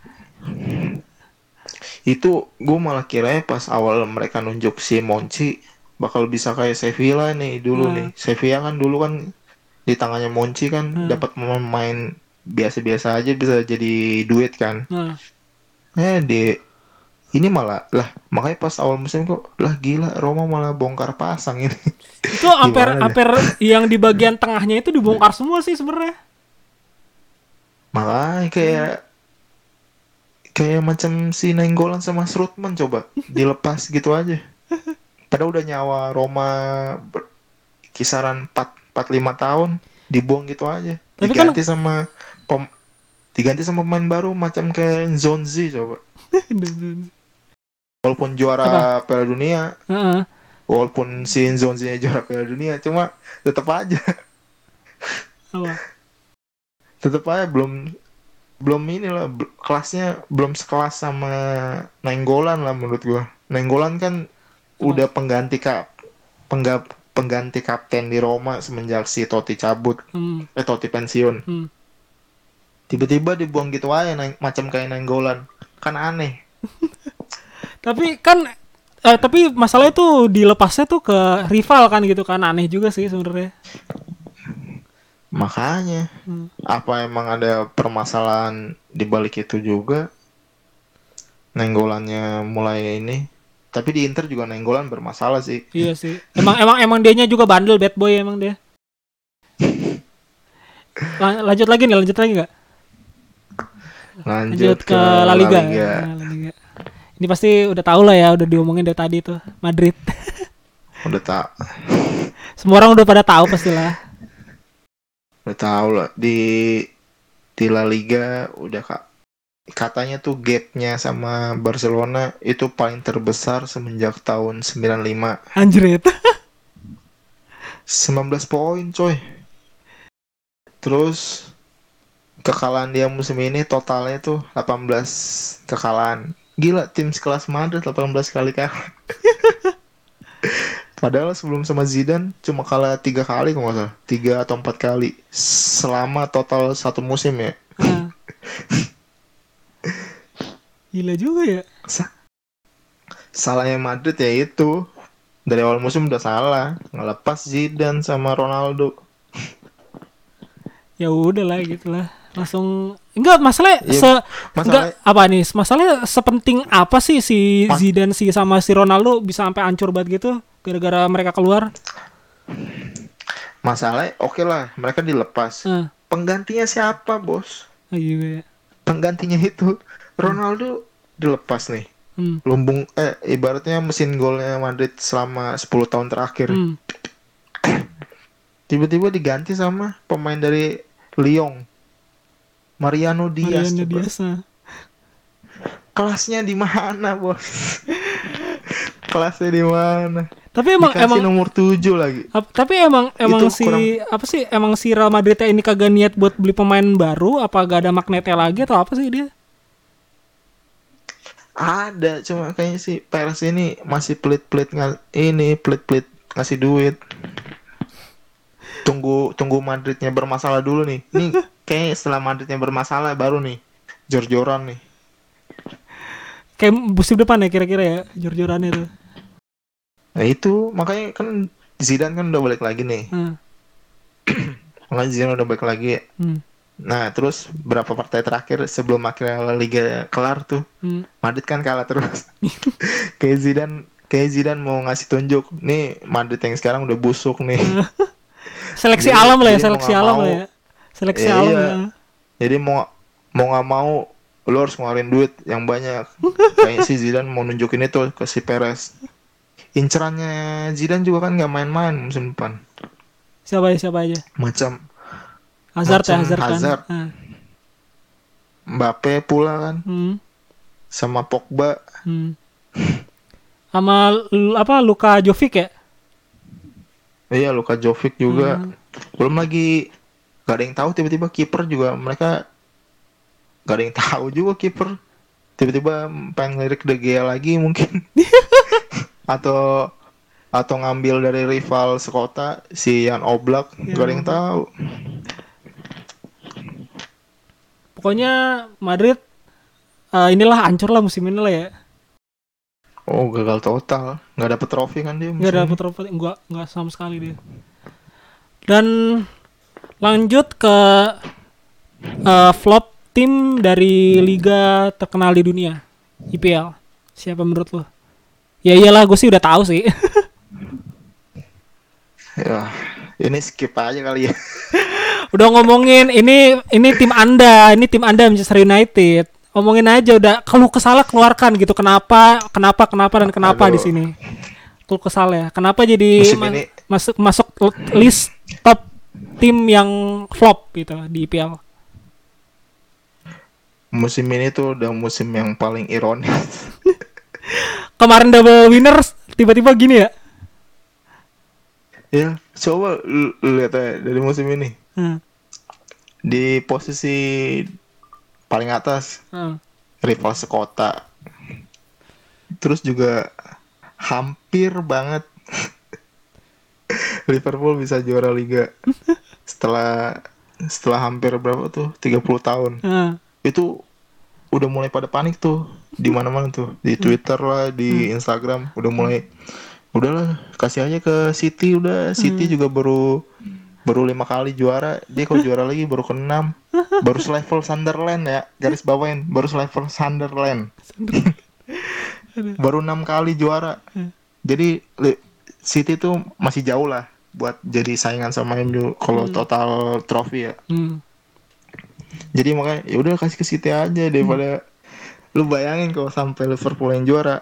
Itu gue malah kiranya pas awal mereka nunjuk si Monci bakal bisa kayak Sevilla nih dulu Hmm. nih. Sevilla kan dulu kan di tangannya Monci kan Hmm. dapat pemain biasa-biasa aja bisa jadi duit kan. nah Eh di ini malah lah makanya pas awal musim kok lah gila Roma malah bongkar pasang ini. itu dah? hampir yang di bagian tengahnya itu dibongkar semua sih sebenarnya Makanya kayak kayak macam si Nenggolan sama Srutman coba dilepas gitu aja. Padahal udah nyawa Roma ber- kisaran 4 4 5 tahun dibuang gitu aja. Tapi kan- diganti sama pem, diganti sama pemain baru macam kayak Zonzi coba. Walaupun juara Piala Dunia, Heeh. walaupun si Zonzi juara Piala Dunia, cuma tetap aja apa tetap aja belum belum ini lah kelasnya belum sekelas sama Nenggolan lah menurut gua. Nenggolan kan udah pengganti kap pengga- pengganti kapten di Roma semenjak si Totti cabut Hmm, eh Totti pensiun. hmm. Tiba-tiba dibuang gitu aja Neng- macam kayak Nenggolan. Kan aneh. Tapi kan eh, tapi masalah itu dilepasnya tuh ke rival kan gitu kan aneh juga sih sebenarnya. Makanya Hmm. apa emang ada permasalahan di balik itu juga? Nenggolannya mulai ini. Tapi di Inter juga Nenggolan bermasalah sih. Iya sih. Emang emang emang dianya juga bandel bad boy emang dia. Lan- lanjut lagi nih, lanjut lagi nggak? Lanjut, Lanjut ke La Liga. Nah, La Liga. Ini pasti udah tau lah ya, udah diomongin dari tadi tuh Madrid. Udah tak Semua orang udah pada tahu pastilah. udah tahu lah di di La Liga udah kak katanya tuh gapnya sama Barcelona itu paling terbesar semenjak tahun 95 Anjrit. 19 poin coy. Terus kekalahan dia musim ini totalnya tuh 18 kekalahan. Gila tim sekelas Madrid 18 kali kalah. Padahal sebelum sama Zidane cuma kalah tiga kali kalau nggak salah. Tiga atau empat kali. Selama total satu musim ya. Ah. Gila juga ya. Sa- salahnya Madrid ya itu dari awal musim udah salah ngelepas Zidane sama Ronaldo Ya udah lah gitu lah. Langsung enggak masalah Iya, se masalah- enggak apa nih? Masalahnya sepenting apa sih si Zidane si sama si Ronaldo bisa sampai hancur banget gitu gara-gara mereka keluar? masalahnya oke lah mereka dilepas Ah, penggantinya siapa bos ah, iya ya. penggantinya itu Ronaldo dilepas nih Hmm. lumbung eh ibaratnya mesin golnya Madrid selama 10 tahun terakhir Hmm. tiba-tiba diganti sama pemain dari Lyon Mariano Diaz Mariano. Diaz. ah. kelasnya di mana bos kelasnya di mana Tapi emang Dikasih emang nomor 7 lagi ap- tapi emang emang Itu si kurang- apa sih emang si Real Madrid ini kagak niat buat beli pemain baru apa gak ada magnetnya lagi atau apa sih dia? Ada cuma kayaknya si Perez ini masih pelit-pelit ini pelit-pelit ngasih duit tunggu tunggu Madridnya bermasalah dulu nih nih kayak setelah Madridnya bermasalah baru nih jor-joran nih Kayak musim depan ya kira-kira ya jor-jorannya tuh. nah itu makanya kan Zidane kan udah balik lagi nih Hmm. makanya Zidane udah balik lagi Hmm. Nah terus berapa partai terakhir sebelum akhirnya La Liga kelar tuh Hmm. Madrid kan kalah terus kayak Zidane kayak Zidane mau ngasih tunjuk nih Madrid yang sekarang udah busuk nih Seleksi Jadi- alam lah ya, seleksi alam mau- lah ya. Seleksi Iya, alam iya. ya. jadi mau mau nggak mau lo harus ngeluarin duit yang banyak kayak si Zidane mau nunjukin itu ke si Perez incerannya Zidane juga kan nggak main-main musim depan Siapa ya siapa aja? macam Hazard ya Hazard kan. Hazard. Ah. Mbappe pula kan Hmm. sama Pogba Hmm. Sama apa Luka Jovic ya? iya Luka Jovic juga Hmm. belum lagi gak ada yang tahu tiba-tiba kiper juga mereka gak ada yang tahu juga kiper tiba-tiba pengen lirik De Gea lagi mungkin atau atau ngambil dari rival sekota si Jan Oblak Ya. gak ada yang tahu Pokoknya Madrid eh, inilah hancur lah musim ini lah ya. oh gagal total nggak dapet trofi kan dia musim dapet trofi, enggak enggak sama sekali dia. Dan lanjut ke eh, flop tim dari liga terkenal di dunia, IPL. Siapa menurut lo? Ya iyalah, gue sih udah tahu sih. ya ini skip aja kali ya udah ngomongin ini ini tim Anda, ini tim Anda Manchester United. Ngomongin aja udah kalau kesalah keluarkan gitu. Kenapa? Kenapa? Kenapa dan kenapa Aduh. di sini? Kalau kesal ya. Kenapa jadi ma- ini- masuk masuk list top tim yang flop gitu di IPL? musim ini tuh udah musim yang paling ironis Kemarin double winners tiba-tiba gini ya. ya coba lihat aja dari musim ini Hmm. di posisi paling atas. Heeh. rival sekota. Terus juga hampir banget. Liverpool bisa juara liga. Setelah setelah hampir berapa tuh? 30 tahun. Heeh. Itu udah mulai pada panik tuh. Di mana-mana tuh. Di Twitter lah di Instagram. Udah mulai udahlah kasih aja ke City. Udah City juga baru baru lima kali juara. Dia kalau juara lagi baru ke enam baru selevel Sunderland ya. Garis bawain. Baru selevel Sunderland. Baru enam kali juara. Jadi City tuh masih jauh lah buat jadi saingan sama MU kalau total trofi ya. Hmm. jadi makanya ya udah kasih ke City aja daripada lu bayangin kalau sampai Liverpool yang juara.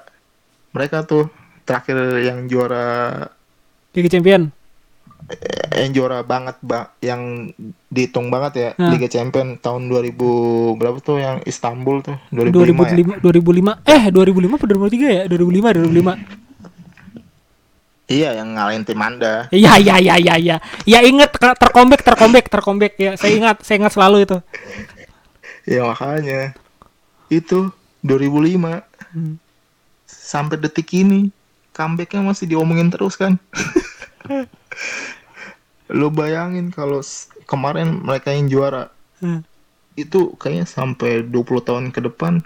Mereka tuh terakhir yang juara Liga Champion. Eh, yang juara banget ba yang dihitung banget ya Hmm. Liga Champion tahun 2000 berapa tuh yang Istanbul tuh 2005, ya 2005 2005 eh 2005 apa 2003 ya 2005 2005 iya yang ngalahin tim Anda Iya iya iya iya iya. Ya inget terkombek terkombek terkombek ya. Saya ingat saya ingat selalu itu. ya makanya itu 2005 Hmm. sampai detik ini comebacknya masih diomongin terus kan lo bayangin kalau kemarin mereka yang juara Hmm. itu kayaknya sampai 20 tahun ke depan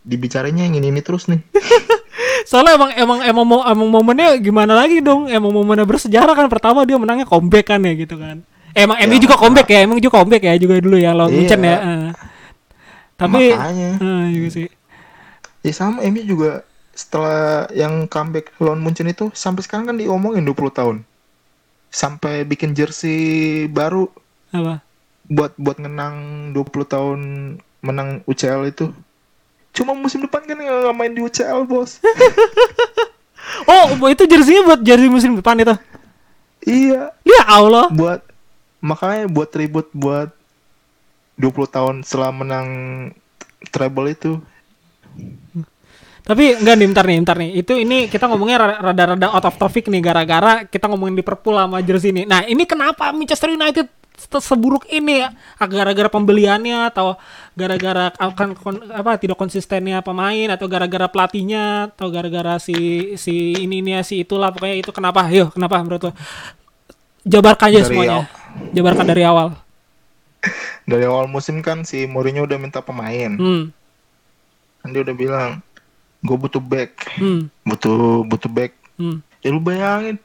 dibicarainnya yang ini ini terus nih Soalnya emang emang emang mau emang momennya gimana lagi dong? Emang momennya bersejarah kan pertama dia menangnya comeback kan ya gitu kan. Emang MU Ya, juga comeback ya, emang juga comeback ya juga dulu ya lawan Iya. Munchen ya. eh. Tapi Makanya. eh, juga sih. ya sama MU juga setelah yang comeback lawan Munchen itu sampai sekarang kan diomongin 20 tahun sampai bikin jersey baru Apa? buat buat ngenang 20 tahun menang UCL itu cuma musim depan kan nggak main di UCL bos Oh, itu jersinya buat jersey musim depan itu. iya Ya Allah. buat makanya buat ribut buat 20 tahun setelah menang treble itu Tapi enggak nih, bentar nih, bentar nih. Itu ini kita ngomongnya ra- rada-rada out of topic nih gara-gara kita ngomongin Liverpool sama jersey ini. Nah, ini kenapa Manchester United se- seburuk ini ya? Ah, Gara-gara pembeliannya atau gara-gara akan apa tidak konsistennya pemain atau gara-gara pelatihnya atau gara-gara si si ini ini si itulah pokoknya itu kenapa? Yuk, kenapa menurut lo? Jabarkan aja Dari semuanya. Jabarkan dari awal. dari awal musim kan si Mourinho udah minta pemain Hmm. kan dia udah bilang gue butuh back Hmm. butuh butuh back Hmm. ya lu bayangin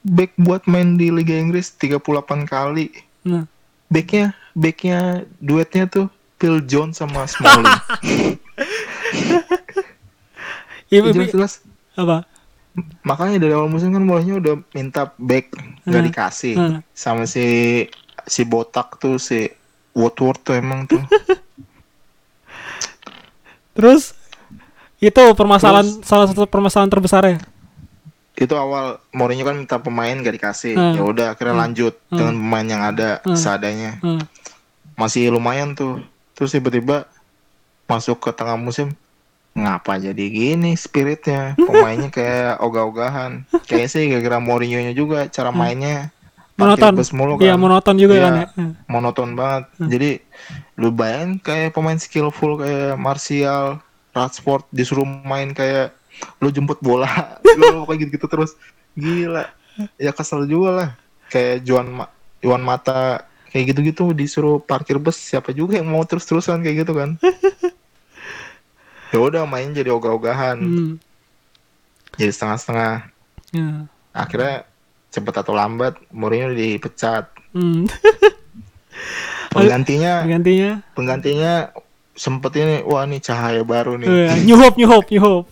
back buat main di Liga Inggris 38 kali Nah. backnya backnya duetnya tuh Phil Jones sama Smalling Ya, Ya, jelas-jelas apa? makanya dari awal musim kan Mourinho udah minta back nggak Hmm. dikasih Hmm. sama si si botak tuh si Woodward tuh emang tuh Terus itu permasalahan salah satu permasalahan terbesar ya. itu awal Mourinho kan minta pemain gak dikasih Hmm. ya udah akhirnya lanjut Hmm. dengan pemain yang ada Hmm. seadanya Hmm. masih lumayan tuh terus tiba-tiba masuk ke tengah musim ngapa jadi gini spiritnya pemainnya kayak ogah-ogahan kayaknya sih gara-gara Mourinho nya juga cara mainnya parkir Monoton. mulu Iya, kan. monoton juga Iya, kan ya. Hmm. monoton banget jadi lu bayangin kayak pemain skillful kayak Martial Rashford disuruh main kayak lu jemput bola lu kayak gitu-gitu terus gila ya kesel juga lah kayak Juan Ma Juan Mata kayak gitu-gitu disuruh parkir bus siapa juga yang mau terus-terusan kayak gitu kan ya udah main jadi ogah-ogahan Hmm. jadi setengah-setengah Ya. akhirnya cepet atau lambat Mourinho dipecat Hmm. penggantinya Gantinya. penggantinya sempet ini wah nih cahaya baru nih Iya, New Hope, New Hope, New Hope.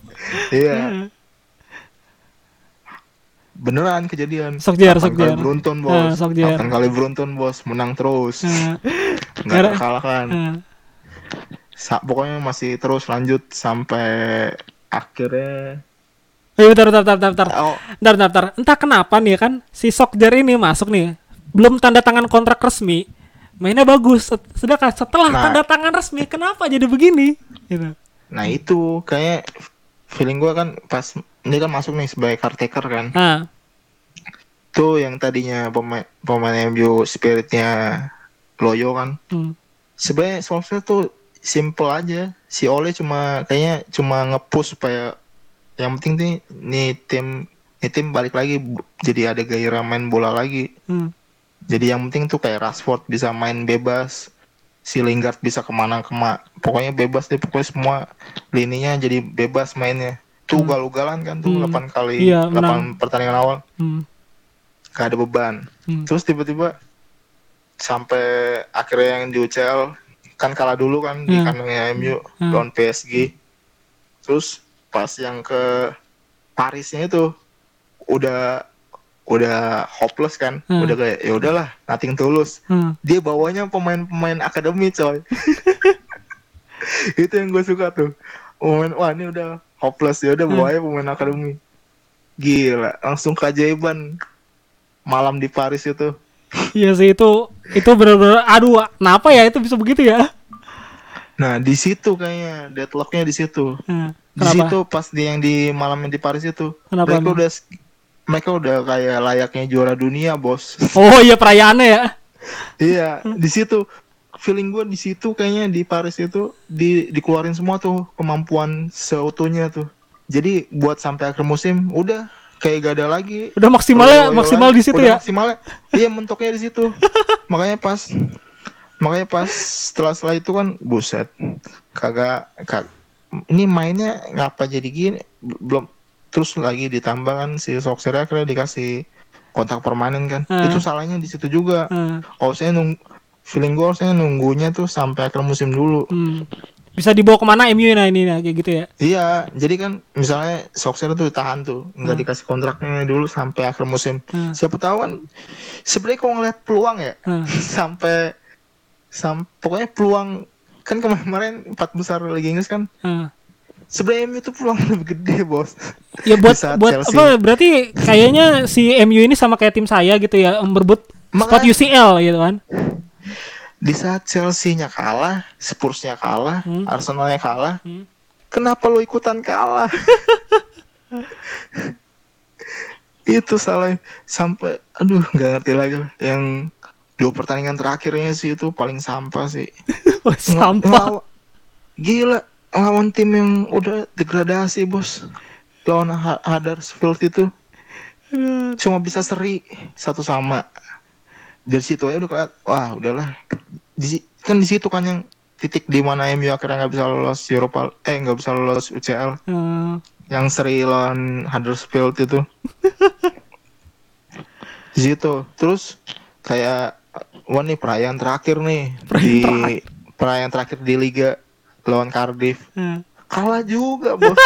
iya beneran kejadian Sokjer, Delapan kali Sokjer. beruntun Ah, bos Sokjer. Delapan kali beruntun bos menang terus Nah, nggak Gara- terkalahkan nah. Sa- pokoknya masih terus lanjut sampai akhirnya Eh, bentar, bentar, bentar, bentar. oh Bentar, bentar, bentar. Entah kenapa nih kan si Sokjer ini masuk nih. Belum tanda tangan kontrak resmi. Mainnya bagus. Sedangkan setelah Nah. tanda tangan resmi, kenapa jadi begini? Gitu. nah itu kayak feeling gue kan pas ini kan masuk nih sebagai caretaker kan Nah, tuh yang tadinya pemain pemain MU spiritnya loyo kan hmm. sebenarnya Solskjaer tuh simple aja. Si Ole cuma kayaknya cuma nge-push supaya yang penting nih nih tim nih tim balik lagi jadi ada gairah main bola lagi. Hmm. Jadi yang penting tuh kayak Rashford bisa main bebas, si Lingard bisa ke mana ke mana, pokoknya bebas deh pokoknya semua lininya jadi bebas mainnya. Tuh ugal-ugalan kan tuh Hmm. 8 kali Iya, 8 pertandingan awal Hmm. gak ada beban. Hmm. Terus tiba-tiba sampai akhirnya yang di UCL kan kalah dulu kan di Hmm. kandangnya MU Hmm. lawan PSG. Terus pas yang ke Parisnya itu udah udah hopeless kan, Hmm. udah kayak ya udahlah, nothing tulus. Hmm. Dia bawanya pemain-pemain akademi coy. itu yang gue suka tuh. Pemain wah ini udah hopeless ya udah Hmm. bawanya pemain akademi. Gila, langsung keajaiban malam di Paris itu. Iya sih itu itu benar-benar aduh kenapa ya itu bisa begitu ya? Nah, di situ kayaknya deadlocknya di situ. Hmm. Di situ pas di yang di malam yang di Paris itu. Kenapa mereka udah mereka udah kayak layaknya juara dunia, Bos. Oh iya perayaannya ya. iya, di situ feeling gue di situ kayaknya di Paris itu di dikeluarin semua tuh kemampuan seutuhnya tuh. Jadi buat sampai akhir musim udah kayak gak ada lagi. Udah maksimalnya Loyo-loyo maksimal di situ ya. Maksimalnya. Iya mentoknya di situ. makanya pas makanya pas setelah setelah itu kan buset kagak kag ini mainnya ngapa jadi gini belum terus lagi ditambah kan si Soxer akhirnya dikasih kontak permanen kan Hmm. itu salahnya di situ juga Hmm. kalau saya nung feeling gue saya nunggunya tuh sampai akhir musim dulu Hmm. Bisa dibawa ke mana MU nah ini nah kayak gitu ya. iya jadi kan misalnya Soxer tuh ditahan tuh nggak dikasih kontraknya dulu sampai akhir musim Hmm. siapa tahu kan sebenarnya kalau ngeliat peluang ya Hmm. sampai sam pokoknya peluang kan kemarin empat besar Liga Inggris kan Hmm. Sebenarnya MU itu peluang lebih gede bos Ya buat buat Chelsea. apa berarti kayaknya si MU ini sama kayak tim saya gitu ya berebut spot UCL gitu kan. di saat Chelsea-nya kalah Spurs-nya kalah Hmm. Arsenal-nya kalah Hmm. kenapa lo ikutan kalah itu salah sampai aduh nggak ngerti lagi yang dua pertandingan terakhirnya sih itu paling sampah sih sampah. Gila lawan tim yang udah degradasi bos. Lawan Huddersfield itu. Cuma bisa seri satu sama. Dari situ aja udah kayak wah udahlah. Di, kan di situ kan yang titik di mana MU akhirnya nggak bisa lolos Europa eh nggak bisa lolos UCL Hmm. yang seri lawan Huddersfield itu. Di situ. Terus kayak wah nih perayaan terakhir nih di perayaan terakhir di Liga lawan Cardiff. Hmm. kalah juga bos.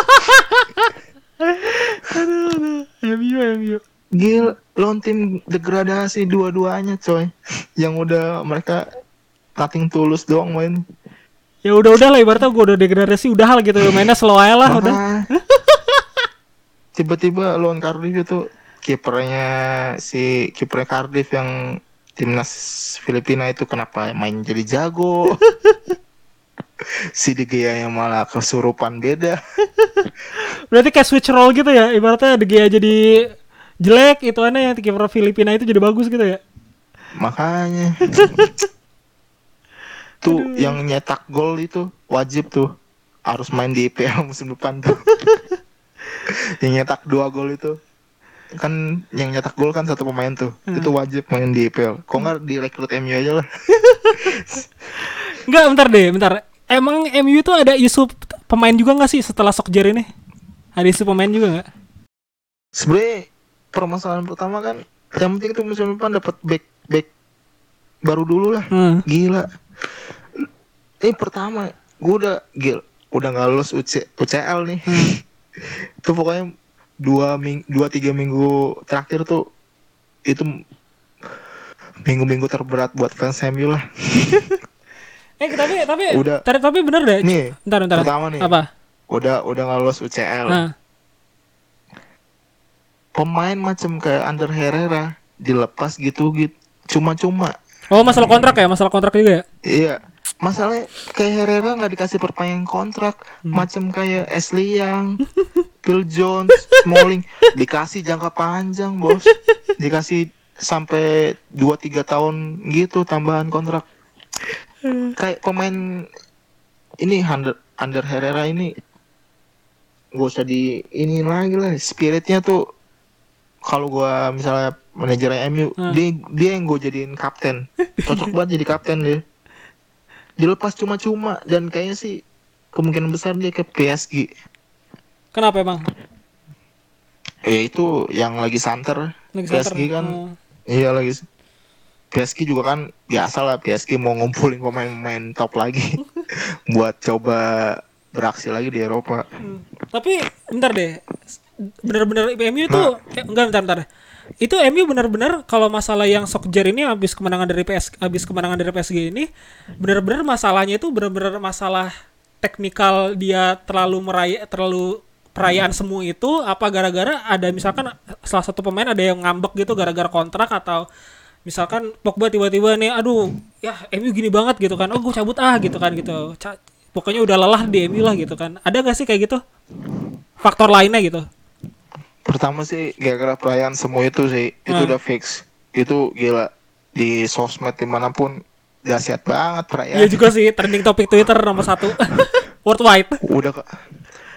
MU MU. gila lawan tim degradasi dua-duanya coy. Yang udah mereka nothing tulus doang main Ya udah udah lah ibaratnya gue udah degradasi udah hal gitu. Mainnya slow aja lah udah. Tiba-tiba lawan Cardiff itu kipernya si kipernya Cardiff yang timnas Filipina itu kenapa main jadi jago si De Gea yang malah kesurupan beda. Berarti kayak switch role gitu ya? Ibaratnya De Gea jadi jelek itu aneh yang kiper Filipina itu jadi bagus gitu ya. makanya. Tuh yang nyetak gol itu wajib tuh. Harus main di IPL musim depan tuh. Yang nyetak dua gol itu. Kan yang nyetak gol kan satu pemain tuh. Itu wajib main di IPL kok nggak direkrut MU aja lah? Enggak, bentar deh, bentar. Emang MU itu ada isu pemain juga nggak sih setelah Sokjer ini? Ada isu pemain juga nggak? sebenarnya permasalahan pertama kan yang penting tuh musim depan dapat back back baru dulu lah Hmm. gila ini pertama gue udah gil udah nggak lulus UC, UCL nih itu pokoknya dua ming dua tiga minggu terakhir tuh itu minggu-minggu terberat buat fans MU lah Eh tapi tapi Udah. tar- tapi bener deh. nih Bentar bentar. pertama nih Apa? udah udah nggak lulus UCL Nah, pemain macam kayak Ander Herrera dilepas gitu gitu cuma-cuma oh masalah kontrak ya, masalah kontrak juga ya. Iya, masalahnya kayak Herrera nggak dikasih perpanjangan kontrak, macam kayak Ashley Young, Phil Jones, Smalling dikasih jangka panjang bos, dikasih sampai 2-3 tahun gitu tambahan kontrak. Kayak pemain ini under under Herrera ini gak usah di ini lagi lah spiritnya tuh kalau gua misalnya manajer MU Hmm. dia dia yang gue jadiin kapten cocok banget jadi kapten dia dilepas cuma-cuma dan kayaknya sih kemungkinan besar dia ke PSG Kenapa emang? ya itu yang lagi santer Lagi PSG santer. kan Oh. iya lagi PSG juga kan biasa lah PSG mau ngumpulin pemain-pemain top lagi buat coba beraksi lagi di Eropa Hmm. Tapi bentar deh. Bener-bener MU tuh eh, enggak bentar bentar. Itu MU bener-bener kalau masalah yang Sokjer ini habis kemenangan dari PS habis kemenangan dari PSG ini bener-bener masalahnya itu bener-bener masalah teknikal dia terlalu meraya terlalu perayaan semua itu apa gara-gara ada misalkan salah satu pemain ada yang ngambek gitu gara-gara kontrak atau misalkan Pogba tiba-tiba nih aduh ya MU gini banget gitu kan. Oh gue cabut ah gitu kan gitu. Ca- pokoknya udah lelah di MU lah gitu kan. Ada gak sih kayak gitu? Faktor lainnya gitu. Pertama sih gara-gara perayaan semua itu sih itu Hmm. udah fix. Itu gila di sosmed di mana pun dahsyat banget perayaan. Iya juga sih trending topik Twitter nomor satu. Worldwide. Udah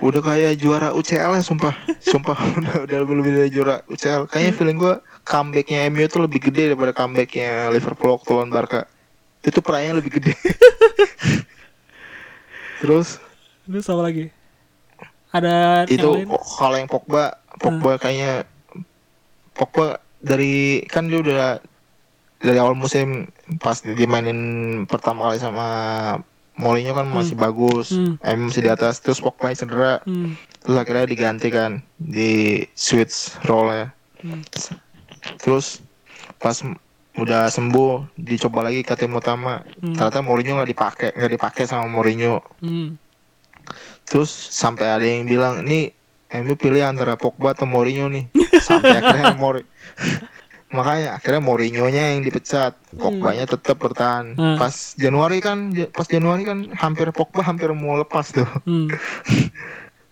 udah kayak juara UCL ya sumpah. Sumpah udah udah lebih dari juara UCL kayaknya feeling gua comebacknya MU itu lebih gede daripada comebacknya Liverpool waktu lawan Barca. Itu perayaan lebih gede. Terus? Terus apa lagi? Ada itu yang lain? kalau yang Pogba Pogba kayaknya Pogba dari kan dia udah dari awal musim pas dimainin pertama kali sama Mourinho kan masih bagus Hmm. MU masih di atas terus Pogba cedera Hmm. terus akhirnya diganti kan di switch role ya Hmm. terus pas m- udah sembuh dicoba lagi ke tim utama Hmm. ternyata Mourinho nggak dipakai nggak dipakai sama Mourinho Hmm. terus sampai ada yang bilang ini MU pilih antara Pogba atau Mourinho nih sampai akhirnya Mori makanya akhirnya Mourinho-nya yang dipecat Pogba-nya tetap bertahan Hmm. pas Januari kan pas Januari kan hampir Pogba hampir mau lepas tuh Hmm.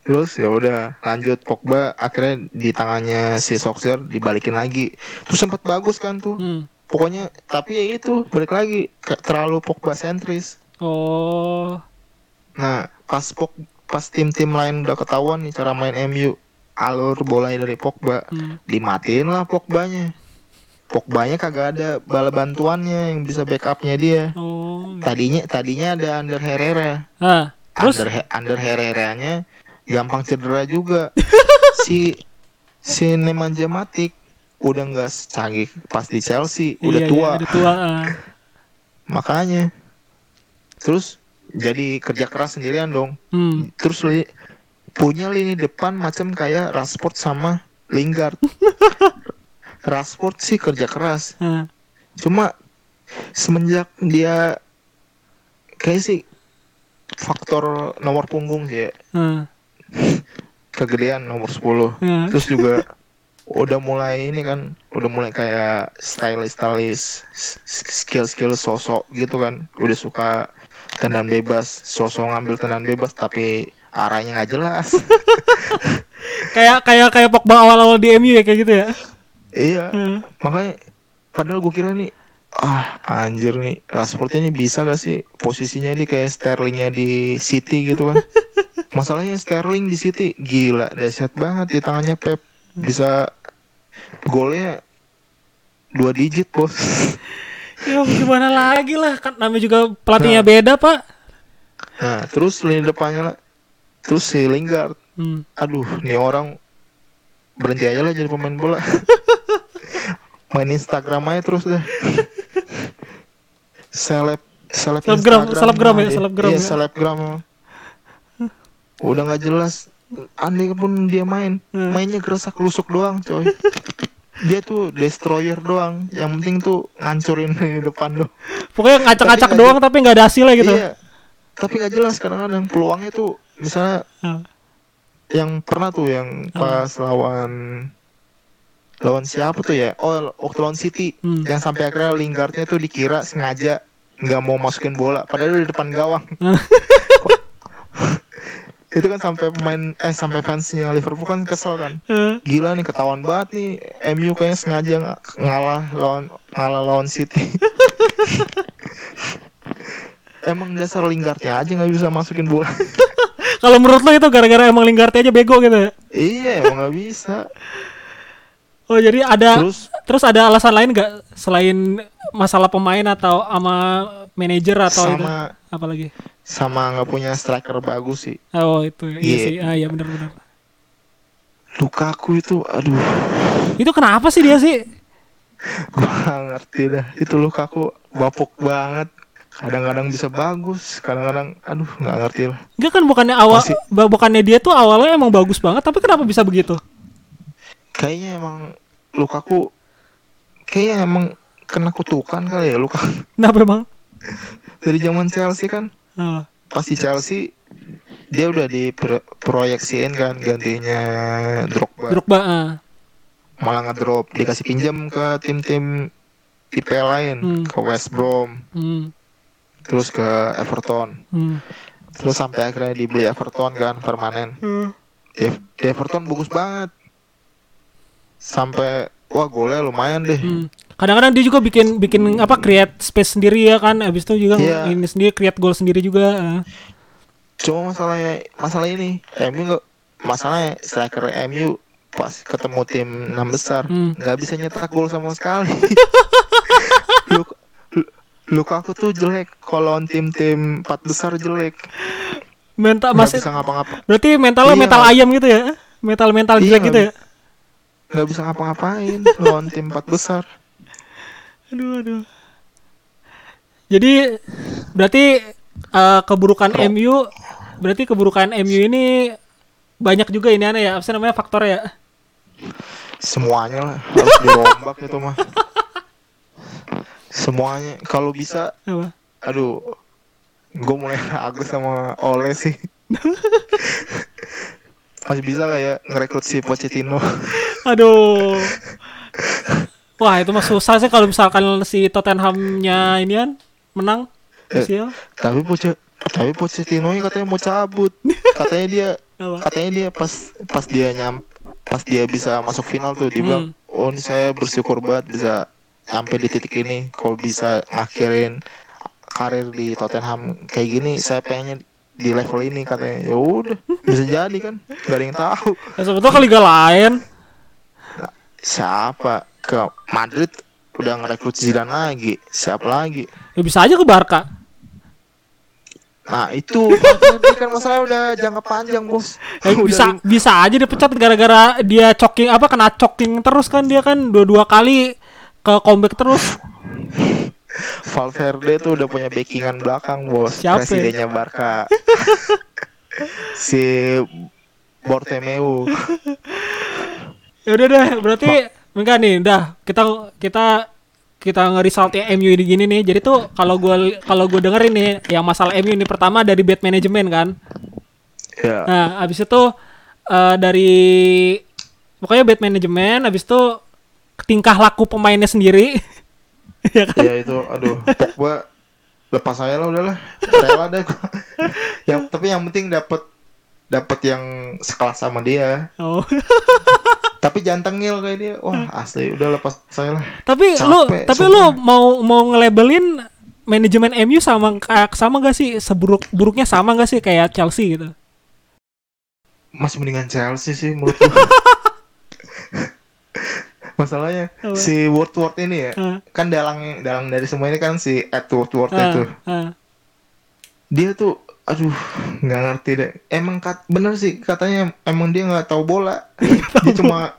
Terus ya udah lanjut Pogba akhirnya di tangannya si Solskjaer dibalikin lagi. Terus sempat bagus kan tuh. Hmm. Pokoknya tapi ya itu balik lagi terlalu Pogba sentris. oh Nah, pas Pog pas tim-tim lain udah ketahuan nih cara main MU alur bola dari Pogba Hmm. dimatiin lah Pogbanya. Pogbanya kagak ada bala bantuannya yang bisa backupnya dia. oh Tadinya tadinya ada Under Herrera. ah terus under, under Herrera-nya gampang cedera juga. si si Nemanja Matic udah nggak canggih pas di Chelsea, udah iya, tua. iya, udah tua ah. Makanya terus jadi kerja keras sendirian dong. Hmm. Terus li, punya lini depan macam kayak Rashford sama Lingard. Rashford sih kerja keras, Ah. cuma semenjak dia kayak sih faktor nomor punggung sih ya. Ah. kegedean nomor 10 Ah. terus juga udah mulai ini kan udah mulai kayak stylish stylish skill skill sosok gitu kan udah suka tendan bebas sosok ngambil tendan bebas tapi arahnya nggak jelas kayak kayak kayak Pogba awal-awal di MU ya kayak gitu ya iya. Hmm. makanya padahal gue kira nih ah anjir nih Rashford ini bisa gak sih? Posisinya ini kayak Sterlingnya di City gitu kan. Masalahnya Sterling di City gila dahsyat banget di tangannya Pep. Bisa golnya dua digit bos. Ya gimana lagi lah kan namanya juga pelatihnya Nah. beda pak. Nah terus lini depannya lah. Terus si Lingard. Hmm. aduh nih orang berhenti aja lah jadi pemain bola main Instagram aja terus deh. Seleb seleb Selebgram, Instagram selebgram ya, selebgram iya ya. selebgram. Udah nggak jelas. Aneh pun dia main. Hmm. mainnya gerasak lusuk doang coy. Dia tuh destroyer doang. Yang penting tuh ngancurin di depan lo pokoknya ngacak-ngacak doang tapi nggak ada hasilnya gitu. Iya. Tapi nggak jelas kadang-kadang. Peluangnya tuh misalnya Ah. yang pernah tuh yang pas lawan lawan siapa tuh ya oh waktu lawan City Hmm. yang sampai akhirnya Lingardnya tuh dikira sengaja nggak mau masukin bola padahal di depan gawang itu kan sampai pemain eh sampai fansnya Liverpool kan kesel kan Eh, gila nih ketahuan banget nih MU kayaknya sengaja ng- ngalah lawan ngalah lawan City emang dasar Lingardnya aja nggak bisa masukin bola. Kalau menurut lo itu gara-gara emang Lingard aja bego gitu ya? iya, emang nggak bisa. Oh jadi ada Terus terus ada alasan lain nggak selain masalah pemain atau sama manajer atau sama apa lagi? sama nggak punya striker bagus sih. Oh itu iya Iya. sih, ah iya benar-benar. Lukaku itu, aduh, Itu kenapa sih dia sih? gua ngerti dah. Itu Lukaku bapuk banget. Kadang-kadang bisa bagus, kadang-kadang, aduh, nggak ngerti lah. Dia kan bukannya awal, Masih- bukannya dia tuh awalnya emang bagus banget, tapi kenapa bisa begitu? Kayaknya emang Lukaku, kayaknya emang kena kutukan kali ya Lukaku. Kenapa emang? Dari zaman Chelsea kan, Oh, pasti Chelsea dia udah diproyeksiin kan gantinya Drogba. Drogba, ah. malah ngedrop dikasih pinjam ke tim-tim IPL lain Hmm. ke West Brom Hmm, terus ke Everton hmm. terus sampai akhirnya dibeli Everton kan permanen di Everton bagus banget sampai wah golnya lumayan deh Hmm. Kadang-kadang dia juga bikin bikin apa create space sendiri ya kan, abis itu juga Iya. ini sendiri create goal sendiri juga. ah. cuma masalahnya masalah ini MU nggak masalahnya striker MU pas ketemu tim enam besar Hmm. nggak bisa nyetak gol sama sekali Luk, Lukaku tuh jelek kalau tim-tim empat besar jelek Mental masih bisa ngapa-ngapa berarti mentalnya Iya. mental ayam gitu ya? Mental mental Iya, jelek gitu ya? Nggak bisa ngapa-ngapain lawan tim empat besar Aduh aduh. Jadi berarti eh, keburukan MU berarti keburukan MU ini banyak juga ini aneh ya, apa sih namanya faktor ya? semuanya lah harus dirombak itu mah semuanya kalau bisa Apa? aduh gue mulai ragu sama Ole sih masih bisa kayak ngerekrut si Pochettino Aduh. Wah, itu mah susah sih kalau misalkan si Tottenhamnya ini kan menang. Eh. Sial. tapi Poche tapi Pochettino nya katanya mau cabut katanya dia katanya dia pas pas dia nyam pas dia bisa masuk final tuh dia bilang oh ini saya bersyukur banget bisa sampai di titik ini kalau bisa akhirin karir di Tottenham kayak gini saya pengennya di level ini katanya. Ya udah bisa jadi kan gak ada yang tahu. Ya, sebetulnya ke liga lain. siapa? Ke Madrid udah ngerekrut Zidane lagi. Siapa lagi? Ya bisa aja ke Barca. nah itu. Kan masalah udah jangka panjang bos. Ya, Udah bisa bisa aja dipecat gara-gara dia choking apa kena choking terus kan dia kan dua-dua kali ke comeback terus. Valverde tuh udah punya backingan belakang bos Siapa ya? presidennya Barca si Bortomeu Ya udah deh, berarti enggak nih, udah kita kita kita nge-result ya MU ini gini nih. Jadi tuh kalau gua kalau gua dengerin nih yang masalah MU ini pertama dari bad management kan. ya Nah, abis itu eh, dari pokoknya bad management, abis itu tingkah laku pemainnya sendiri. ya kan? ya itu aduh Pogba lepas saya lah udahlah rela deh gua. yang tapi yang penting dapat dapat yang sekelas sama dia Oh. tapi jangan tengil kayak dia wah asli udah lepas saya lah tapi Capek, lu tapi lu mau mau nge-labelin manajemen MU sama kayak sama gak sih seburuk buruknya sama gak sih kayak Chelsea gitu? masih mendingan Chelsea sih menurut gua. Masalahnya Apa? si Woodward ini ya Ah. kan dalang dalang dari semua ini kan si Ed Woodward Ah, itu ah. dia tuh aduh nggak ngerti deh emang kat, bener sih katanya emang dia nggak tahu bola dia cuma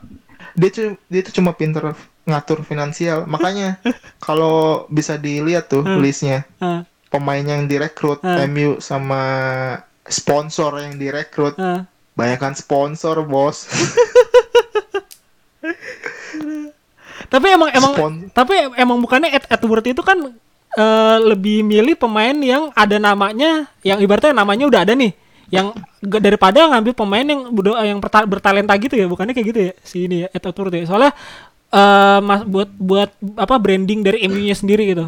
dia tuh dia tuh cuma pinter ngatur finansial makanya kalau bisa dilihat tuh Hmm. listnya ah, pemain yang direkrut Hmm. MU sama sponsor yang direkrut ah. banyakkan sponsor bos Tapi emang emang Spon- tapi emang bukannya Ed Edward itu kan eh, lebih milih pemain yang ada namanya, yang ibaratnya namanya udah ada nih, yang daripada ngambil pemain yang udah yang berta- bertalenta gitu ya, bukannya kayak gitu ya si ini ya Ed Edward ya. Soalnya eh, mas buat buat apa branding dari MU-nya sendiri gitu.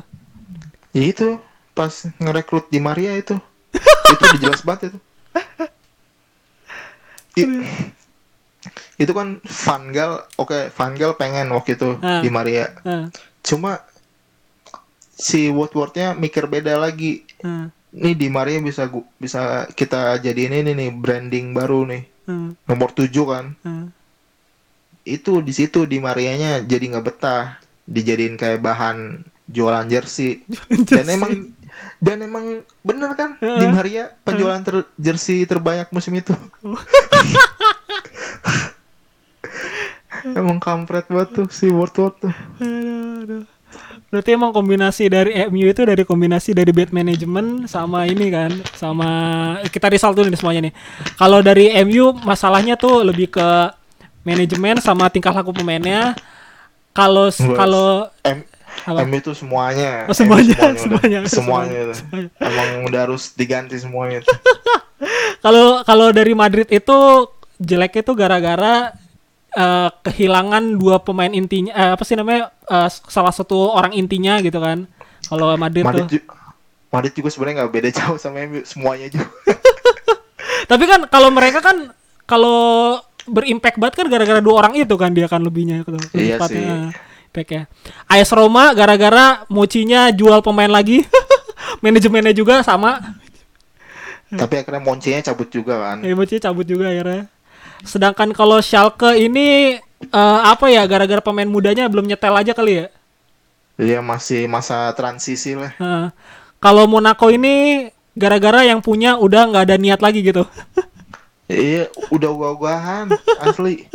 ya itu pas ngerekrut di Maria itu itu dijelas banget itu itu kan Van Gaal oke Van Gaal pengen waktu itu Ah. di Maria Nah, cuma si Woodwardnya mikir beda lagi nah, nih di Maria bisa bisa kita jadiin ini nih branding baru nih. Hmm, Nomor 7 kan. hmm. Itu di situ di Marianya jadi nggak betah. Dijadiin kayak bahan jualan jersey. Dan emang dan emang bener kan di Maria penjualan ter- jersey terbanyak musim itu. emang kampret banget tuh si Wortwood tuh. Aduh, aduh. Berarti emang kombinasi dari MU itu dari kombinasi dari bad management sama ini kan, sama kita risal dulu nih semuanya nih. Kalau dari MU masalahnya tuh lebih ke manajemen sama tingkah laku pemainnya. Kalau. M kalau Apa? MU itu semuanya. Oh, semuanya, MU semuanya, udah- semuanya, semuanya, itu. Emang udah harus diganti semuanya itu. kalau kalau dari Madrid itu jeleknya tuh gara-gara eh, kehilangan dua pemain intinya eh, apa sih namanya eh, salah satu orang intinya gitu kan. Kalau Madrid, Madrid, tuh. ju- Madrid juga sebenarnya nggak beda jauh sama MU semuanya juga. Tapi kan kalau mereka kan kalau berimpact banget kan gara-gara dua orang itu kan dia kan lebihnya gitu. Iya Impactnya, impactnya. AS Roma gara-gara Mochinya jual pemain lagi. Manajemennya juga sama. Tapi akhirnya Moncinya cabut juga kan. Eh, Mochi cabut juga akhirnya. Sedangkan kalau Schalke ini eh, apa ya gara-gara pemain mudanya belum nyetel aja kali ya. Iya masih masa transisi lah. Nah, kalau Monaco ini gara-gara yang punya udah nggak ada niat lagi gitu. Iya, udah ogah-ogahan asli.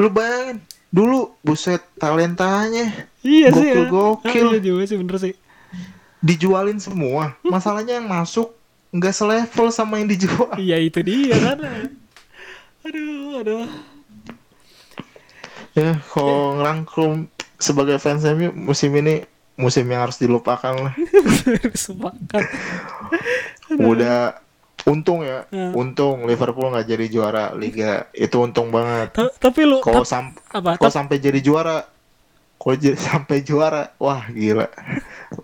Lu bayangin, dulu buset talentanya iya sih. Gokil, ya. gokil. Ah, iya juga sih bener sih. dijualin semua. Masalahnya yang masuk nggak selevel sama yang dijual. Iya itu dia kan. Aduh, aduh. Ya, kalau ngerangkum sebagai fans MU musim ini musim yang harus dilupakan lah. Sepakat. Udah untung ya, Hmm. untung Liverpool nggak jadi juara liga. Itu untung banget. Ta- Tapi lu Kalau sam kalau sampai jadi juara, kalau sampai juara, wah gila.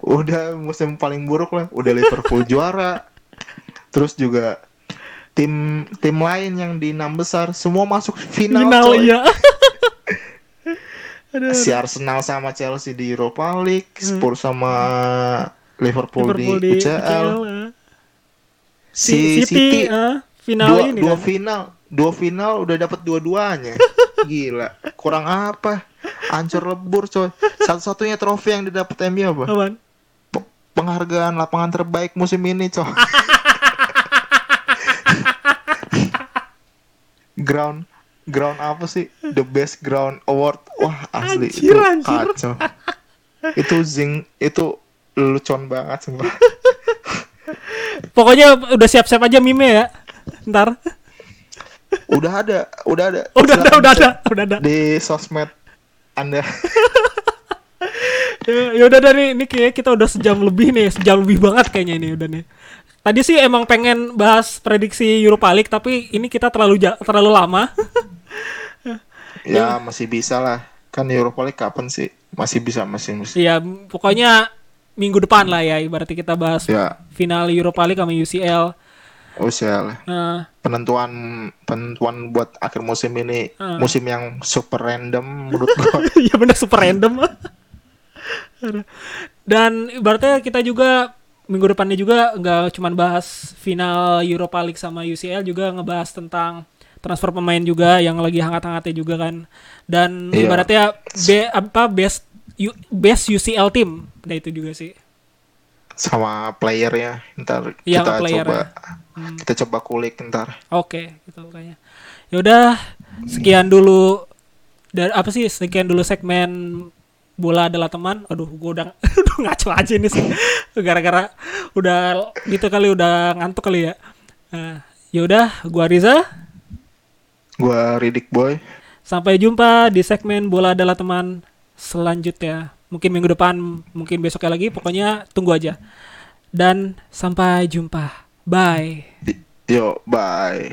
Udah musim paling buruk lah. Udah Liverpool juara. Terus juga tim tim lain yang di enam besar semua masuk final. final coy. ya. aduh, Si Arsenal sama Chelsea di Europa League, Spurs sama Liverpool, Hmm. Liverpool di, UCL. UCL, ah. Si, Si City, ah, final dua, ini dua kan. final, dua final udah dapat dua-duanya. Gila, kurang apa? Hancur lebur coy. Satu-satunya trofi yang didapat MU apa? Apaan? P- Penghargaan lapangan terbaik musim ini coy. ground ground apa sih? The best ground award. Wah, asli Anjir, itu anjir. kacau. itu zing itu lucon banget sumpah. Pokoknya udah siap-siap aja meme ya. Ntar. Udah ada, udah ada. Udah ada, udah ada, udah ada. Di sosmed Anda. Ya ya udah dari ini kayak kita udah sejam lebih nih, sejam lebih banget kayaknya ini udah nih. Tadi sih emang pengen bahas prediksi Europa League tapi ini kita terlalu ja- terlalu lama. ya masih bisa lah. Kan Europa League kapan sih? Masih bisa, masih. Iya, pokoknya minggu depan lah ya ibaratnya kita bahas Ya, final Europa League sama UCL. usia lah. Nah, Penentuan penentuan buat akhir musim ini Hmm. musim yang super random menurut gua. Iya benar super random. Dan ibaratnya kita juga minggu depannya juga nggak cuman bahas final Europa League sama UCL juga ngebahas tentang transfer pemain juga yang lagi hangat-hangatnya juga kan. Dan Iya. ibaratnya be, apa best U- best UCL team. Nah itu juga sih. sama playernya ntar Iya, kita player coba ya. kita coba kulik ntar Oke, gitu kayaknya. Ya udah, sekian dulu dari apa sih? Sekian dulu segmen bola adalah teman. Aduh, gua udah udah ngaco aja ini sih. Gara-gara udah gitu kali udah ngantuk kali ya. Nah, ya udah, gua Riza. gua Ridik Boy Sampai jumpa di segmen bola adalah teman selanjutnya. Mungkin minggu depan, mungkin besoknya lagi. Pokoknya tunggu aja. Dan sampai jumpa. Bye. yo bye